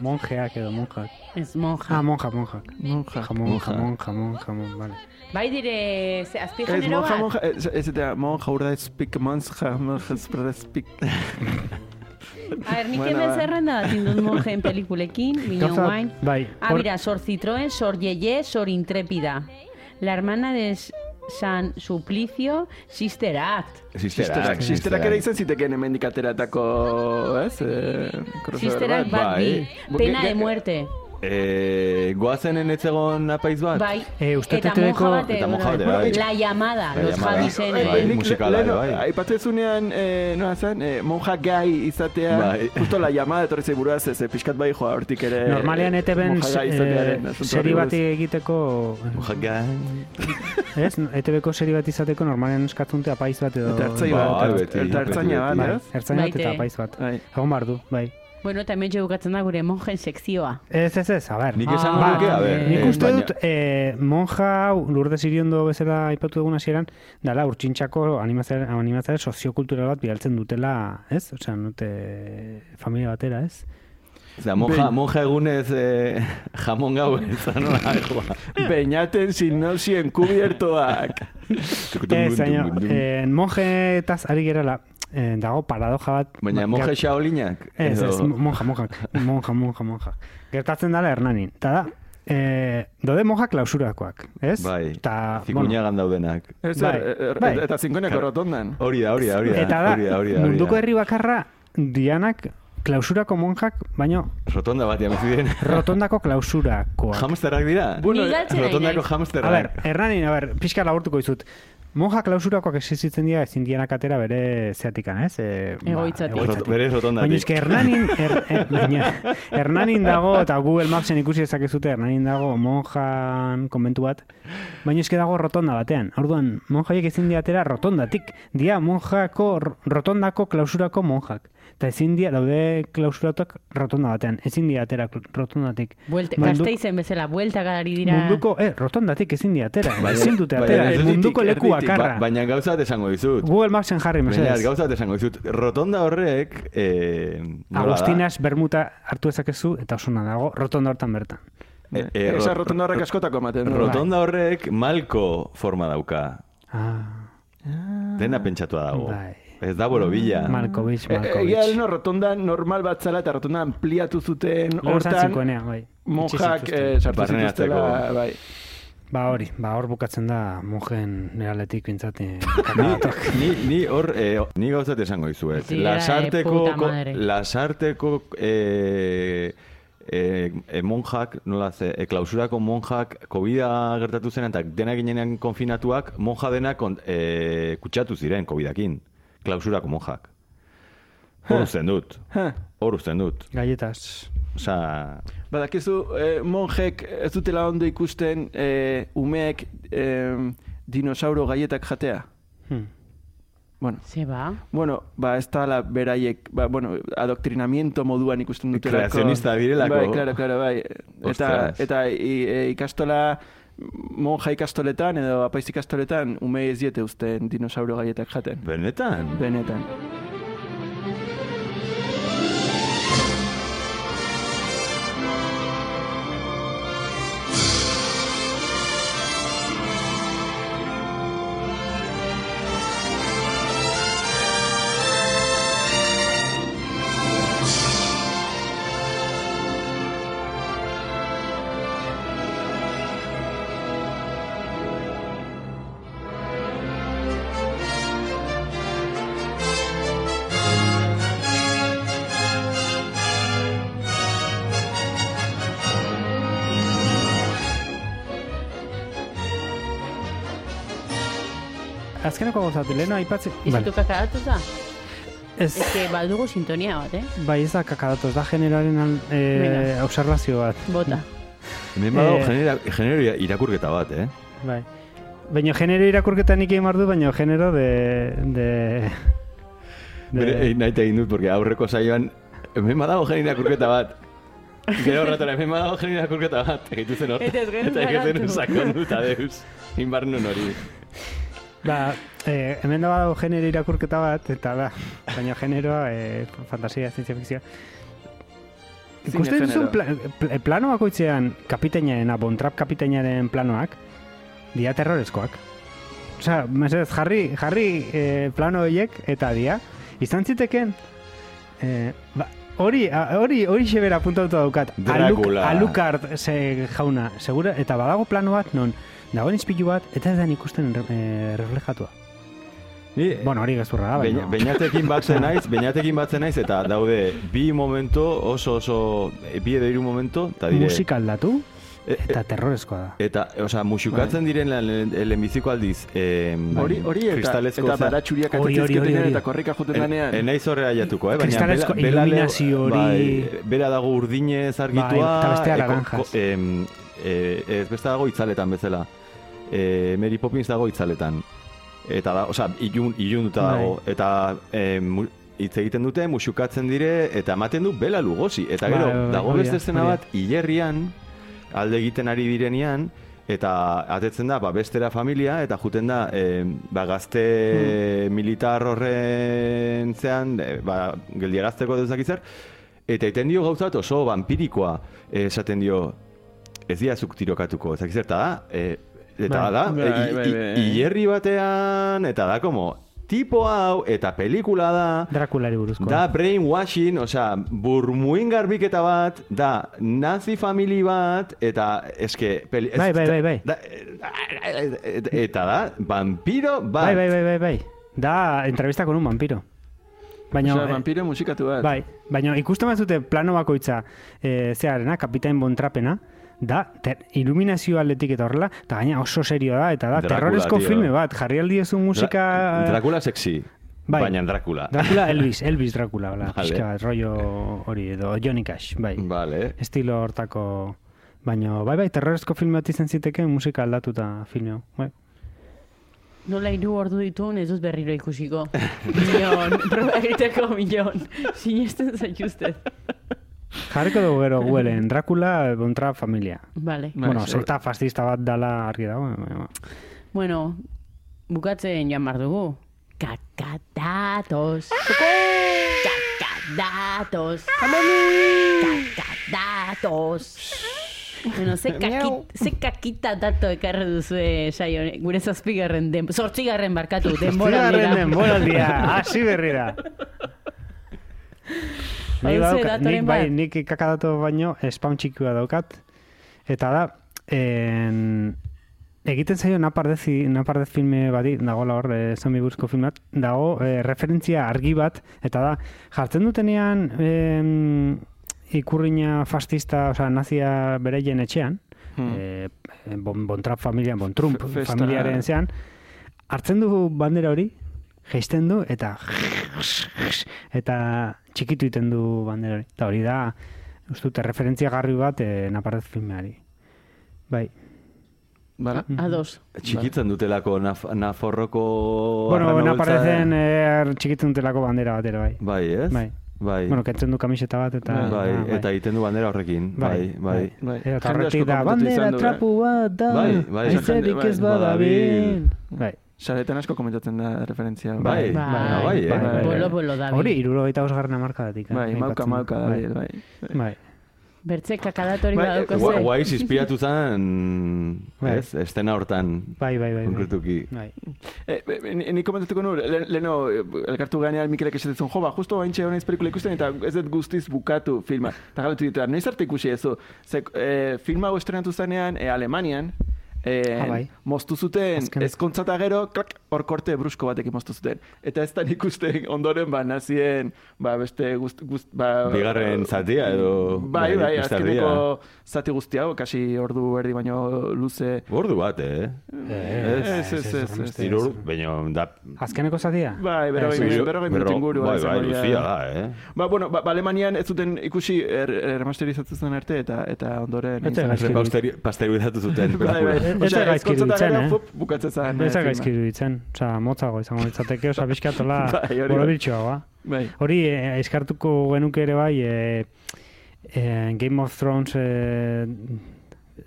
S2: monjeak edo monjak.
S1: Ez monja.
S2: Ah, monja, monjak.
S5: Monja.
S2: Jamon,
S4: Monja.
S2: jamon, jamon, jamon, vale.
S1: Bai dire, ze azpi
S5: Ez,
S1: genero
S5: monja,
S1: bat.
S5: monja, ez, ez eta monja urda speak, monja, monja, speak.
S1: A ver, nik
S5: Bueno,
S1: hemen
S5: ba.
S1: zerrenda bat indut monjen pelikulekin,
S2: Gauza-
S1: guain.
S2: bai,
S1: Ah,
S2: hor-
S1: mira, Sor Citroën, Sor Yeye, Sor Intrépida. La hermana de San Suplicio, Sister Act.
S4: Sisterak,
S5: Sisterak ere izan zitekeen hemendik ateratako, ez? Eh,
S1: Sisterak
S5: bat.
S1: bat bi.
S5: Bai.
S1: Pena de muerte.
S4: Eh, goazenen etzegon apaiz bat?
S1: Bai.
S2: Eh, uste
S1: eta
S2: TTV-ko
S1: monja bat.
S4: Eta monja bat,
S1: eh,
S4: bai.
S1: La llamada,
S4: La
S1: los. Javisen.
S4: Bai,
S5: nik
S4: musikala, bai.
S5: Aipatzezunean, eh, noa zen, eh, monja gai izatea,
S4: Bai.
S5: justo la llamada etorri zei buruaz, ez, pixkat bai joa hortik ere.
S2: Normalean
S5: eh, gai izatearen asuntoari
S2: seri bat egiteko,
S4: Monja gai.
S2: ez? ETB-ko seri bat izateko normalean eskatzunte apaiz bat edo...
S5: Eta
S4: Bai,
S5: bat,
S4: beti,
S5: eta ertzaina bat,
S2: Bai, ertzaina bat eta apaiz bat.
S5: Bai.
S2: Egon behar du, bai.
S1: Bueno, eta hemen bukatzen da gure monjen sekzioa.
S2: Ez, ez, ez, a ber.
S4: Nik esango
S1: Ah,
S4: nuke, a ber.
S2: Nik
S4: eh,
S2: uste dut, eh, monja hau, Lourdes Iriondo bezala aipatu dugun hasieran, dala urtsintxako animazioa animazioa soziokultural bat bidaltzen dutela, ez? Osea, nute familia batera, ez?
S4: Osea, monja, monja egunez eh, jamon gau ezan nola joa.
S5: Beñaten sinopsien kubiertoak.
S2: Ez, eh, monjetaz ari gerala, eh, dago paradoja bat.
S4: Baina
S2: ba-
S4: monja Shaolinak.
S2: Ez, ez, monja, monja, monja, monja, monja. Gertatzen dala Hernanin. Ta da, eh, dode monja klausurakoak, ez?
S4: Bai,
S2: Ta,
S4: zikuñagan daudenak.
S5: Ez,
S2: Bai,
S5: er, er,
S2: bai.
S5: eta zinkoneko rotondan.
S4: Hori da, hori da, hori da.
S2: eta da,
S4: hori da, hori da,
S2: munduko herri bakarra dianak klausurako monjak, baino
S4: Rotonda bat ziren.
S2: rotondako klausurakoak.
S4: Hamsterrak dira?
S1: Ari
S4: Rotondako
S1: naiz.
S2: A ber,
S4: hamsterrak.
S2: Hernanin, a ber, pixka laburtuko dizut. Monja klausurakoak existitzen dira ezin dianak atera bere zeatikan, ez? E,
S1: Egoitzatik.
S4: Rot- Bere
S2: Baina
S4: rotondatik.
S2: eske Hernanin, er, er, baina, Hernanin dago, eta Google Mapsen ikusi dezakezute, Hernanin dago monjan konbentu bat, baina eske dago rotonda batean. Orduan, monjaiek ezin diatera rotondatik. Dia monjako, ro- rotondako klausurako monjak. Eta ezin dia, daude klausuratok rotonda batean. Ezin dia atera rotondatik.
S1: Buelte,
S2: Mundu-
S1: Gasteizen bezala, buelta gari dira.
S2: Munduko, eh, rotondatik ezin dia atera.
S4: Baina-
S2: ezin dute
S4: baina
S2: atera.
S4: erditik,
S2: munduko leku bakarra.
S4: Ba, baina gauza bat esango dizut.
S2: Google Mapsen jarri,
S4: Baina
S2: mesedez.
S4: gauza bat esango dizut. Rotonda horrek... Eh?
S2: Agustinas bermuta hartu ezakezu eta osona dago rotonda hortan bertan.
S4: Eh, eh,
S5: Esa
S4: rot-
S5: rotonda horrek askotako ematen.
S4: Rotonda horrek malko forma dauka.
S2: Ah,
S4: Dena pentsatua dago.
S2: Bai.
S4: Ez da borobila.
S2: Malkovich,
S5: E, Egia
S2: Malkovich.
S5: eleno rotonda normal bat zala eta rotonda ampliatu zuten hortan
S2: bai.
S5: monjak eh, sartu zituztela, bai.
S2: Ba hori, ba hor bukatzen da monjen neraletik bintzat eh,
S4: Ni, ni, ni hor, eh, ni gauzat esango
S1: era de
S4: Lasarteko,
S1: madre.
S4: lasarteko eh, eh, eh, monjak, nola ze, eh, klausurako monjak, COVID-a gertatu zen, eta dena ginenean konfinatuak, monja denak kon- eh, kutsatu ziren COVID-akin. Klausurako monjak. Hor uzten dut.
S5: Ha.
S4: Hor uzten dut.
S2: Galletas.
S4: Osa,
S5: Badakizu, eh, monjek ez dutela ondo ikusten eh, umeek eh, dinosauro gaietak jatea.
S2: Hmm.
S5: Bueno,
S1: Ze ba?
S5: Bueno, ba, ez da la beraiek, ba, bueno, adoktrinamiento moduan ikusten dutelako.
S4: Kreazionista direlako.
S5: Bai, claro, claro, bai. Eta,
S4: Ostras.
S5: eta i, e, ikastola, monja ikastoletan edo apaiz ikastoletan, ume ez diete uzten dinosauro gaietak jaten.
S4: Benetan?
S5: Benetan.
S2: Azkeneko gauzat, leheno aipatzen...
S1: Izitu kakadatoz da?
S2: Ez,
S1: Ez que badugu sintonia bat, eh?
S2: bai ez da kakadatoz, da
S1: Venga.
S2: eh, observazio bat.
S1: Bota.
S4: Hemen badago
S2: Eh,
S4: genera, genero ira- irakurketa bat, eh?
S2: Bai. Baina genero irakurketa nik egin du, baina genero de... de... de
S4: Bere, egin nahi egin dut, porque aurreko saioan, hemen badago genero irakurketa bat. Gero horretara, hemen badago genero irakurketa bat. Egitu zen hor.
S1: Eta ez genuen
S4: Eta egiten
S1: garatu.
S4: sakondu eta deus. Inbar nun hori.
S2: Ba, eh, hemen da badago genero irakurketa bat, eta da, baina generoa, eh, fantasia, zientzia fikzioa. Ikusten duzun pla, pl- plano bakoitzean kapitainaren, Bontrap kapitainaren planoak, dia terrorezkoak. Osea, mesedez, jarri, jarri eh, plano horiek eta dia, izan ziteken, eh, ba, hori, hori, hori xebera puntautu daukat. Aluk. Alucard ze jauna, segura, eta badago plano bat, non, dagoen izpilu bat, eta ez da ikusten eh, reflejatua.
S4: Ni,
S2: Bueno, hori gezurra da, baina...
S4: Beinatekin batzen naiz, beinatekin batzen naiz, eta daude bi momento, oso oso, eh, bi edo hiru momento, eta dire...
S2: musika aldatu,
S4: E- e-
S2: eta terrorezkoa da.
S4: Eta, osea, musukatzen diren lehenbiziko aldiz, eh,
S5: Hori, hori eta, eta baratxuriak
S2: hori.
S5: eta korrika joten
S4: En,
S5: danean.
S4: en naiz horre aiatuko, eh? Baina
S2: Kristalezko
S4: bela-
S2: iluminazio hori-
S4: Bai, bera dago urdinez argitua.
S2: Bai, eta bestea
S4: eh, ko- em, eh, ez beste dago itzaletan bezala. Eh, Mary Poppins dago itzaletan. Eta da, osea, ilun, ilunduta
S2: Bai.
S4: dago. Eta eh, mu- hitz egiten dute, musukatzen dire, eta ematen du bela lugosi. Eta gero,
S2: Bai, bai, bai,
S4: dago beste
S2: da.
S4: bat, hilerrian, alde egiten ari direnean, eta atetzen da, ba, bestera familia, eta juten da, eh, ba, gazte
S2: Hmm.
S4: militar horren zean, eh, ba, geldiarazteko deuzak zer, eta eten dio gauza bat oso vampirikoa, esaten dio, ez diazuk tirokatuko, ezak zer, eta da, eh, eta
S2: Bai.
S4: da,
S5: Bai,
S4: eh, i-
S5: bai, bai.
S4: hilerri batean, eta da, como, tipo hau, eta pelikula da,
S2: Drakulari buruzkoa.
S4: Da brainwashing, osea, burmuin garbiketa bat, da nazi famili bat, eta eske... Peli,
S2: Bai, bai, bai, bai.
S4: Da, et- eta da, vampiro bat.
S2: Bai, bai, bai, bai, bai. Da, entrevista con un vampiro. Baina,
S5: Osea,
S2: eh,
S5: vampiro musikatu bat.
S2: bai, baina ikusten bazute plano bakoitza e, zearena, kapitain bontrapena, da, ter, iluminazio aldetik eta horrela, eta gaina oso serio da, eta da,
S4: Dracula,
S2: terrorezko
S4: tío.
S2: filme bat, jarri aldiezu musika...
S4: Dra Dracula sexy,
S2: Bai.
S4: baina Dracula.
S2: Dracula Elvis, Elvis Dracula, hola,
S4: Vale.
S2: pixka bat, rollo hori edo Johnny Cash, bai.
S4: Vale.
S2: Estilo hortako... Baina, bai, bai, terrorezko filme bat izan ziteke musika aldatuta filme hau, bai.
S1: Nola hiru ordu dituen ez dut berriro ikusiko. Milion, proba egiteko milion. Sinesten zaituztet.
S2: Jarriko dugu gero guelen, Dracula, Bontra familia.
S1: Vale.
S2: Bueno,
S5: seguro.
S2: sekta fascista bat dala argi dago.
S1: Bueno, bukatzen joan behar dugu. Kakadatos. Kakadatos. Kakadatos. Bueno, ze, kakit, ze kakita dato ekarri duzu saio honek, gure zazpigarren, den, zortzigarren barkatu, denbora
S2: Zazpigarren denboraldia, hasi berri da. Badauka-
S1: datoren
S2: nik bai, nik kakadato baino spam txikua daukat. Eta da, en, egiten zaio napardez, napardez filme bati, dagoela hor, e, zombie buruzko film bat, dago e, referentzia argi bat, eta da, jartzen dutenean em, ikurriña fascista, osea, nazia bereien etxean,
S5: Hmm.
S2: e, bon, Bontrap familia, Bon Trump
S5: festa.
S2: familiaren zean, hartzen du bandera hori, geisten du, eta eta txikitu iten du bandera hori. Eta hori da, uste dute, referentzia garri bat e, naparrez filmeari. Bai,
S5: Bala?
S1: Ados.
S4: Txikitzen dutelako naf Naforroko...
S2: Bueno,
S4: beltza-
S2: aparecen eh, txikitzen dutelako bandera batera, bai.
S4: Bai, ez?
S2: Bai.
S4: Bai.
S2: Bueno, kentzen du kamiseta bat eta...
S4: bai,
S2: ah,
S4: eta egiten du bandera horrekin. Bai, bai.
S5: Bai.
S2: Eta
S5: Jende
S2: horretik
S5: asko
S2: da, bandera
S5: eh?
S2: trapu bat da,
S4: Bai, bai.
S2: aizerik
S5: Bai,
S2: ez badabil. Bai.
S5: Saretan asko komentatzen da referentzia.
S4: Bai,
S1: Bai,
S4: bai, bai,
S5: bai, bai.
S1: Bolo, bolo, David.
S2: Hori, irurogeita osgarren amarkadatik. eh,
S5: Bai, mauka, mauka,
S2: Bai.
S5: David, bai.
S2: Bai.
S1: Bertze kakadatori
S5: Bai,
S1: badauko
S4: Gua-
S1: ze.
S4: Guaiz inspiratu zen,
S2: Bai.
S4: ez? Estena hortan,
S2: Bai, bai, bai. bai.
S4: konkretuki.
S2: Bai.
S5: Eh, eh, ni komentatuko nu, le- leheno eh, elkartu ganean Mikelek esaten jo, ba, justo baintxe honaiz pelikula ikusten eta ez dut guztiz bukatu filma. Eta galatu ditu, noiz arte ikusi ezu. Ze, eh, filma hau estrenatu zanean, eh, Alemanian, eh,
S2: Ah, bai.
S5: moztu zuten, ezkontza eta gero, klak, hor korte brusko batekin moztu zuten. Eta ez da ikusten ondoren, ba, nazien, ba, beste guzt, guzt, ba...
S4: Bigarren zatia edo...
S5: Bai, bai,
S4: beste
S5: azkeneko zati guzti hau, kasi ordu erdi baino luze.
S4: Ordu bat, eh?
S5: Ez, ez, ez, ez, ez.
S4: Hiru, baina da...
S2: Azkeneko zatia?
S5: Bai, berrogei
S2: Ez,
S5: minutu, inguru.
S4: Bai, bai, luzia da, eh?
S5: Ba, bueno, ba, Alemanian ez zuten ikusi er, remasterizatu zen arte eta eta ondoren...
S4: Repasteri- Pasteurizatu zuten.
S5: Bai, bai.
S2: Ez da gaizki iruditzen, eh?
S5: bukatzen zen.
S2: Ez
S5: eh,
S2: da
S5: filma.
S2: gaizki iruditzen, oza, motzago izango litzateke, oza, pixkatola
S5: Bai, bai.
S2: borobiltxoa, ba. Hori, eh, eskartuko genuke ere bai, eh, eh, Game of Thrones eh,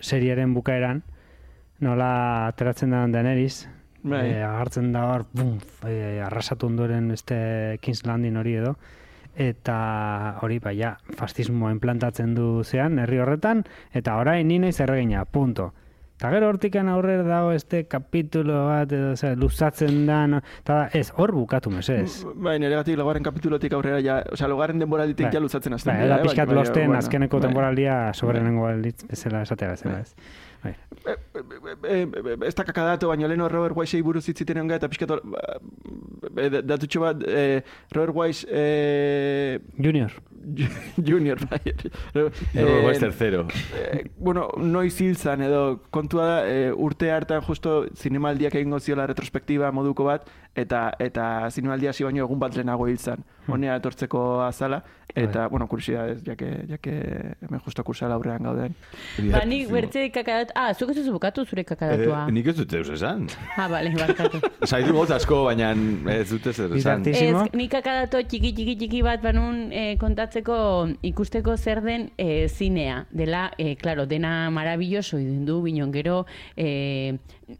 S2: seriaren bukaeran, nola ateratzen da Daenerys,
S5: Bai.
S2: eh, agartzen da hor, bum, eh, arrasatu ondoren este King's Landing hori edo, eta hori, bai, ja, fascismoa implantatzen du zean, herri horretan, eta orain ni naiz erregina, punto. Eta gero hortikan aurrera dago este kapitulo bat, edo, ose, luzatzen da, no? eta ez, hor bukatu mesedez.
S5: Bai, neregatik laugarren kapitulotik aurrera ja, osea, laugarren denboralditik
S2: Bai.
S5: ja luzatzen hasten
S2: Bai,
S5: dira,
S2: da
S5: eh,
S2: pixkat
S5: baina,
S2: losten
S5: bueno,
S2: azkeneko
S5: bai.
S2: temporaldia soberenengo balitz bezala esatea bezala ez. Bai.
S5: Eh, eh, ez da kakadato, baina leheno Robert Weissei buruz hitziten onga, eta pixkat, ba, eh, datutxo bat, eh, Robert Weiss eh,
S2: Junior.
S5: Junior, bai.
S4: Robert Weiss tercero.
S5: Eh, bueno, noiz hil zan edo kontua da eh, urte hartan justo zinemaldiak egingo ziola retrospektiba moduko bat eta eta zinemaldia hasi baino egun bat lehenago hil zan. Honea etortzeko azala eta bueno, kuriosidades, jake jake hemen justo kursala aurrean gauden.
S1: Ba, nik bertze kakadat... Ah, zuk ez duzu bukatu zure kakadatua.
S4: Eh, nik ez dut eus esan.
S1: Ah, bale, barkatu.
S4: Zaitu gotz asko, baina ez dute zer esan.
S1: Ez,
S2: Zimo?
S1: nik kakadato txiki txiki txiki bat banun eh, kontatzeko ikusteko zer den eh, zinea. Dela, eh, claro, dena marabilloso idun du, binon gero, eh,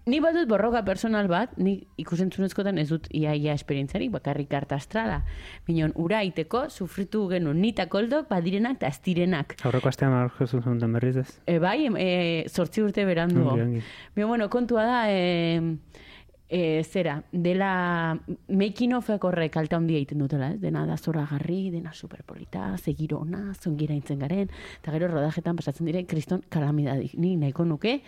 S1: ni badut borroka personal bat, ni ikusentzunezkotan ez dut iaia esperientzarik, bakarrik harta astrala. Binon, ura iteko, sufritu genuen nita koldok, badirenak eta ez direnak.
S2: Aurreko astean aurkeztu zuten berriz ez.
S1: E, bai, e, sortzi urte berandu.
S2: Ongi, ongi.
S1: Baina, bueno, kontua da, e, e, zera, dela making of horrek alta handia egiten dutela, ez? Dena da zoragarri, dena superpolita, segiro ona, zongira intzen garen, eta gero rodajetan pasatzen dire, kriston kalamidadik. Ni nahiko nuke,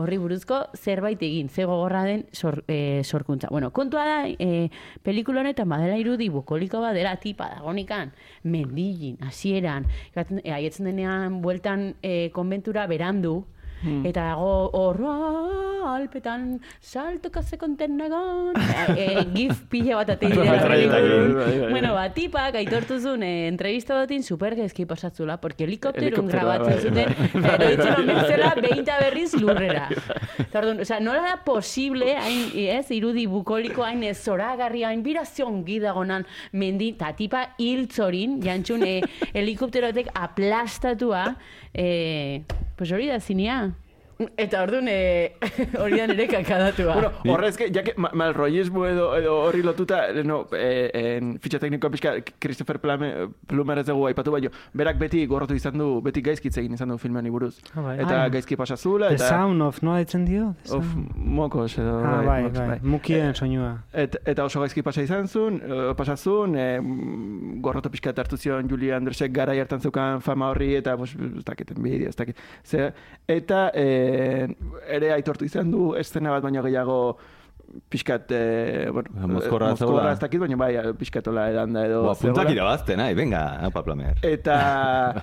S1: horri buruzko zerbait egin, ze gogorra den sor, e, sorkuntza. Bueno, kontua da, e, pelikula honetan badela irudi bukoliko badela tipa dagonikan, mendillin, hasieran, e, aietzen denean bueltan e, konbentura berandu, Eta dago hor, "Ah, alpetan, saltoka se kontenagon, e, gif pila bat
S4: Metraietekin.
S5: Bai, bai, bai.
S1: Bueno, ba, tipak aitortuzun eh, entrevista batin super gezki pasatzula, porque helikopterun grabatzen zuten, eta eroitzen omentzela behinta berriz lurrera. Eta orduan, osea, nola da posible, hain, ez, irudi bukoliko, hain ez zoragarri, hain birazion gidagonan mendi, eta tipa hiltzorin, jantxun, eh, helikopterotek aplastatua, eh, pues hori da zinea. Eta orduan, eh, hori da nire kakadatua.
S5: Bueno, horrezke, jake, ma, malrollismo edo, edo horri lotuta, no, eh, en fitxa teknikoa pixka, Christopher Plame, Plumer ez dugu aipatu baino, berak beti gorrotu izan du, beti gaizkitze egin izan du filmean buruz.
S2: Ah, bai.
S5: Eta
S2: Ah.
S5: gaizki pasazula,
S2: The
S5: eta...
S2: Sound of, noa ditzen dio?
S5: Of mokos edo...
S2: Ah, bai,
S5: mokos,
S2: bai, mukien soinua.
S5: Et, eta oso gaizki pasa izan zuen, eh, pasazun, e, gorroto pixka hartu zion Julia Andresek gara hartan zeukan fama horri, eta pues, ez dakit, enbidia, ez dakit. Ze, eta e, ere aitortu izan du eszena bat baino gehiago pixkat, e, bueno,
S4: Mozkorra
S5: eh,
S4: zegoela.
S5: ez dakit, baina bai, pixkatola edan da edo.
S4: Boa, puntak irabazten, nahi, venga, apa plamer.
S5: Eta,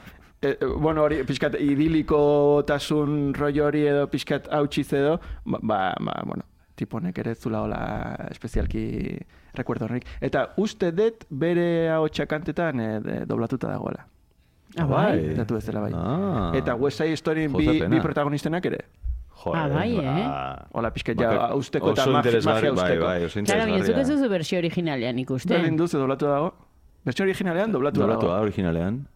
S5: e, bueno, hori, pixkat idiliko tasun rollo hori edo pixkat hautxiz edo, ba, ba, ba, bueno, tiponek ere zula hola espezialki rekuerdo horrik. Eta uste dut bere hau txakantetan e, de- doblatuta dagoela.
S1: Ah, bai?
S5: Datu ez dela bai.
S4: Ah.
S5: Eta West Side Storyn bi, bi protagonistenak ere.
S4: Jo,
S1: Ah, bai, eh?
S5: Hola, pixket ja, usteko eta
S4: interesgarri,
S5: magia
S4: bai,
S5: usteko.
S4: bai, oso
S1: Claro, baina zuk ez duzu versio originalean ikusten.
S5: Berdin duzu, doblatu dago. Versio originalean doblatu dago.
S4: Doblatu da, originalean.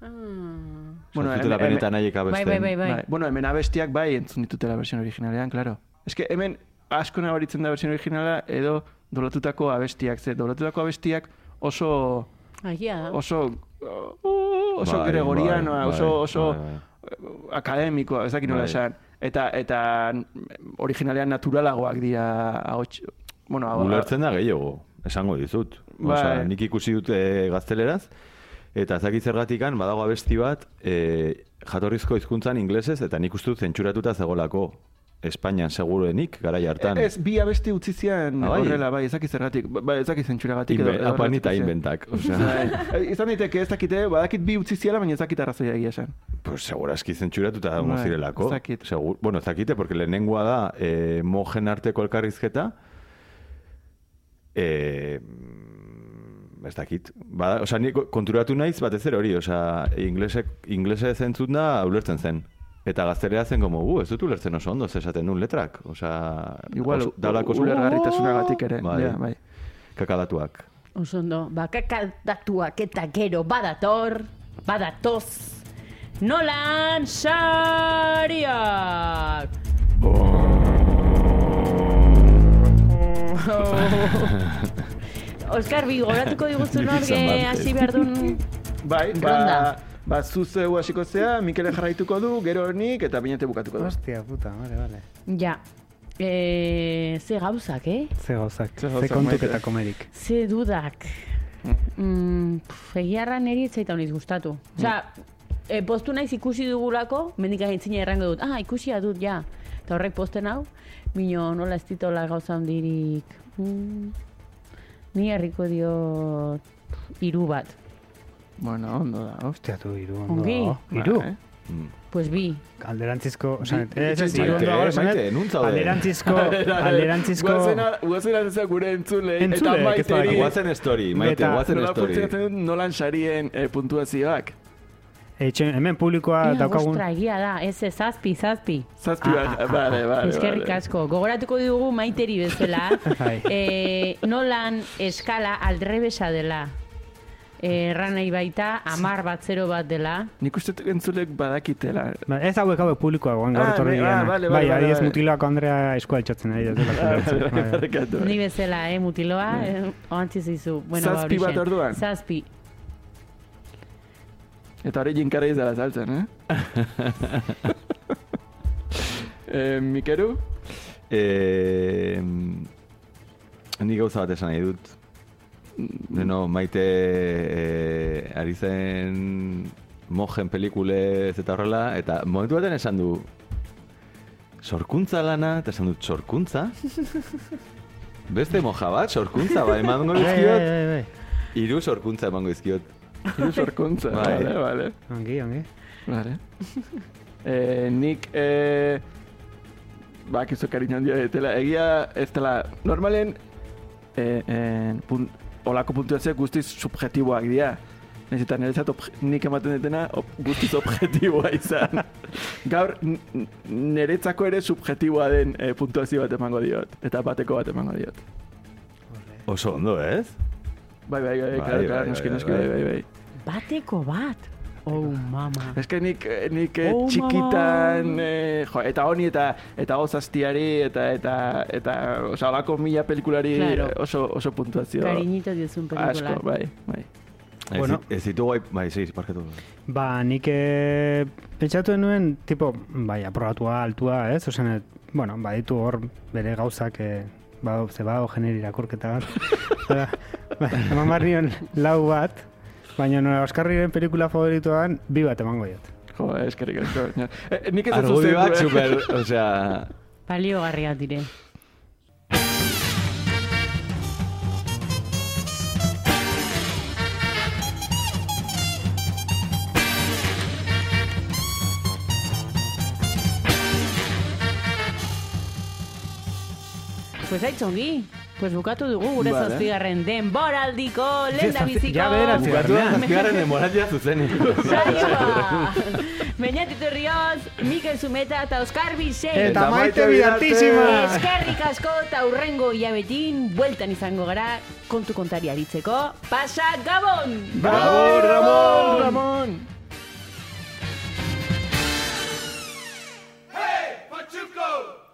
S5: Bueno,
S4: Bueno,
S5: hemen-
S4: benetan
S1: Bai,
S4: abesten.
S1: bai, bai, bai.
S5: Bai. Bueno, hemen abestiak bai entzun ditutela versión originalean, claro. Es que hemen asko nabaritzen da versión originala edo doblatutako abestiak, ze doblatutako abestiak oso
S1: Agia da.
S5: oso uh, oso
S4: Bai,
S5: gregorianoa,
S4: bai,
S5: oso
S4: bai,
S5: oso
S4: bai, bai.
S5: akademikoa, ez dakit nola
S4: Bai.
S5: esan. Eta eta originalean naturalagoak dira ahots, bueno,
S4: Ulertzen da gehiago, esango dizut.
S5: Bai.
S4: nik ikusi dut e, gazteleraz, eta ez dakit zergatikan badago abesti bat e, jatorrizko hizkuntzan inglesez, eta nik uste dut zentzuratuta zegolako. Espainian seguruenik, garai hartan.
S5: Ez, bi abesti utzi zian
S4: Ah, bai?
S5: horrela, bai, ez dakit zergatik, bai, ez dakit zentzuragatik.
S4: Inbe,
S5: edo-
S4: apanita inventak. Osea,
S5: Bai. Izan daiteke ez dakite, badakit bi utzi ziala, baina ez dakit arrazoia egia esan.
S4: pues segurazki zentzuratuta dago
S5: Bai,
S4: zirelako.
S5: ez.
S4: Segur, bueno, ez dakite, porque lehenengoa da e, mojen arteko elkarrizketa, e, ez dakit. Bada, osea, ni konturatu naiz batez ere hori, osea, inglesek, inglese zentzut da ulertzen zen. Eta gaztelera zen como, uh, ez dut ulertzen oso ondo, esaten nun letrak. Osea,
S5: Igual,
S4: oso- dalako oso-
S5: ulergarritasunagatik ere.
S4: Bai.
S5: Ja, bai.
S4: kakadatuak.
S1: Oso ondo, bakakadatuak eta gero badator, badatoz, nolan sariak! Oskar, bi, goratuko diguzu norge hasi behar duen...
S5: Bai,
S1: Ronda.
S5: Ba, ba zuzeu hasiko zea, Mikele jarraituko du, gero nik eta binete bukatuko du.
S2: Hostia, puta, vale, vale.
S1: Ja, e, ze gauzak, eh?
S2: Ze gauzak,
S5: Ze
S2: ze
S5: gauzak,
S2: kontuk
S5: maite.
S2: eta komerik.
S1: Ze dudak. Mm, pff, egiarra niri ez zaita honiz gustatu. Osea, e, postu naiz ikusi dugulako, mendik aintzina errango dut, ah, ikusia dut, ja. Eta horrek posten hau, mino nola ez ditola gauza handirik. Mm, ni herriko dio hiru bat.
S5: Bueno, ondo da.
S2: Hostia, tu, iru, ondo.
S1: Ongi.
S2: Iru.
S5: Bai.
S1: Pues bi.
S2: Alderantzizko, oza, ez ez, iru ondo
S4: nun zaude?
S2: alderantzizko, alderantzizko,
S5: Guazena ez gure entzule, eta maiteri.
S4: Guazen story, maite, guazen
S5: Nola
S4: story.
S5: funtzionatzen dut nolan sarien eh, puntuazioak.
S2: Etxe, hemen publikoa
S1: Ea,
S2: daukagun,
S1: ostra, egia da, ez ez, zazpi, zazpi.
S5: Zazpi bat, bale, bale,
S1: Eskerrik asko. Gogoratuko dugu maiteri bezala,
S2: Bai.
S1: e, nolan eskala aldrebesa dela. Erran nahi baita, amar bat zero bat dela.
S5: Nik uste entzulek badakitela.
S2: Ba, ez hauek hauek publikoa goan gaur
S5: Ah,
S2: etorri
S5: ne- ah,
S2: diana.
S5: vale,
S2: Bai,
S5: vale,
S2: adibidez
S5: vale.
S2: mutilako Andrea eskua altxatzen ari. dut, Bai.
S1: Ni bezala, eh, mutiloa, eh, ohantzi zizu. Bueno, ba,
S5: Zazpi bat orduan?
S1: Zazpi.
S5: Eta hori jinkara izala saltzen, eh? eh Mikeru?
S4: Eh, ni gauza bat esan nahi dut. Beno, maite eh, ari zen mojen pelikulez eta horrela, eta momentu baten esan du sorkuntza lana, eta esan dut sorkuntza? Beste moja bat, sorkuntza, ba, emango
S2: Bai,
S4: dizkiot,
S2: bai, bai.
S4: hiru sorkuntza emango dizkiot.
S5: Hiru sorkuntza,
S4: Bai.
S5: vale, vale.
S2: Ongi, ongi.
S5: Vale. eh, nik, eh, ba, kizu kariño handia detela. Egia, ez dela, normalen, eh, eh, pun, olako puntuazioak guztiz subjetiboak dira. Naiz eta niretzat nik ematen detena ob, guztiz objetiboa izan. Gaur, niretzako ere subjetiboa den eh, puntuazio bat emango diot. Eta bateko bat emango diot.
S4: Oso ondo, ez?
S5: Bai, bai, bai,
S4: Bai,
S5: claro,
S4: bai,
S5: claro, noski,
S4: bai,
S5: noski,
S4: bai.
S5: bai, bai, bai.
S1: Bateko bat. Oh, mama.
S5: Ez que nik, eh, nik eh,
S1: Oh,
S5: txikitan, eh, jo, eta honi eta eta gozaztiari, eta, eta, eta, oza, olako mila pelikulari
S1: Claro.
S5: eh, oso, oso puntuazio.
S1: Kariñito diozun pelikula.
S5: Asko, bai, bai.
S2: Bueno.
S4: ez ditugu, bai, bai, sí, parkatu.
S2: Ba, nik eh, pentsatu nuen, tipo, bai, aprobatua, altua, ez? Ozen, bueno, baditu hor bere gauzak, eh, ba, ze badago generi irakurketa bat. Hala, ba, eman nion lau bat, baina nora Oskarriren pelikula favorituan, bi bat emango diot.
S5: Jo, eskerrik asko. Ja. Eh, nik ez
S4: Argudi bat,
S5: zuzendu, eh.
S4: super, osea,
S1: Baliogarriak dire. Pues haitz ongi. Pues bukatu dugu gure
S5: vale.
S1: zazpigarren denboraldiko lehen da biziko.
S2: Ja bera,
S4: bukatu
S2: dugu
S4: zazpigarren denboraldia zuzen.
S1: Saioa! Rioz, Mikel Zumeta eta Oskar Bizei.
S2: Eta maite bidartizima!
S1: Eskerrik asko eta urrengo iabetin, bueltan izango gara, kontu kontari aritzeko. Pasa Gabon!
S5: Bravo, Ramon! Ramon! Hey, what?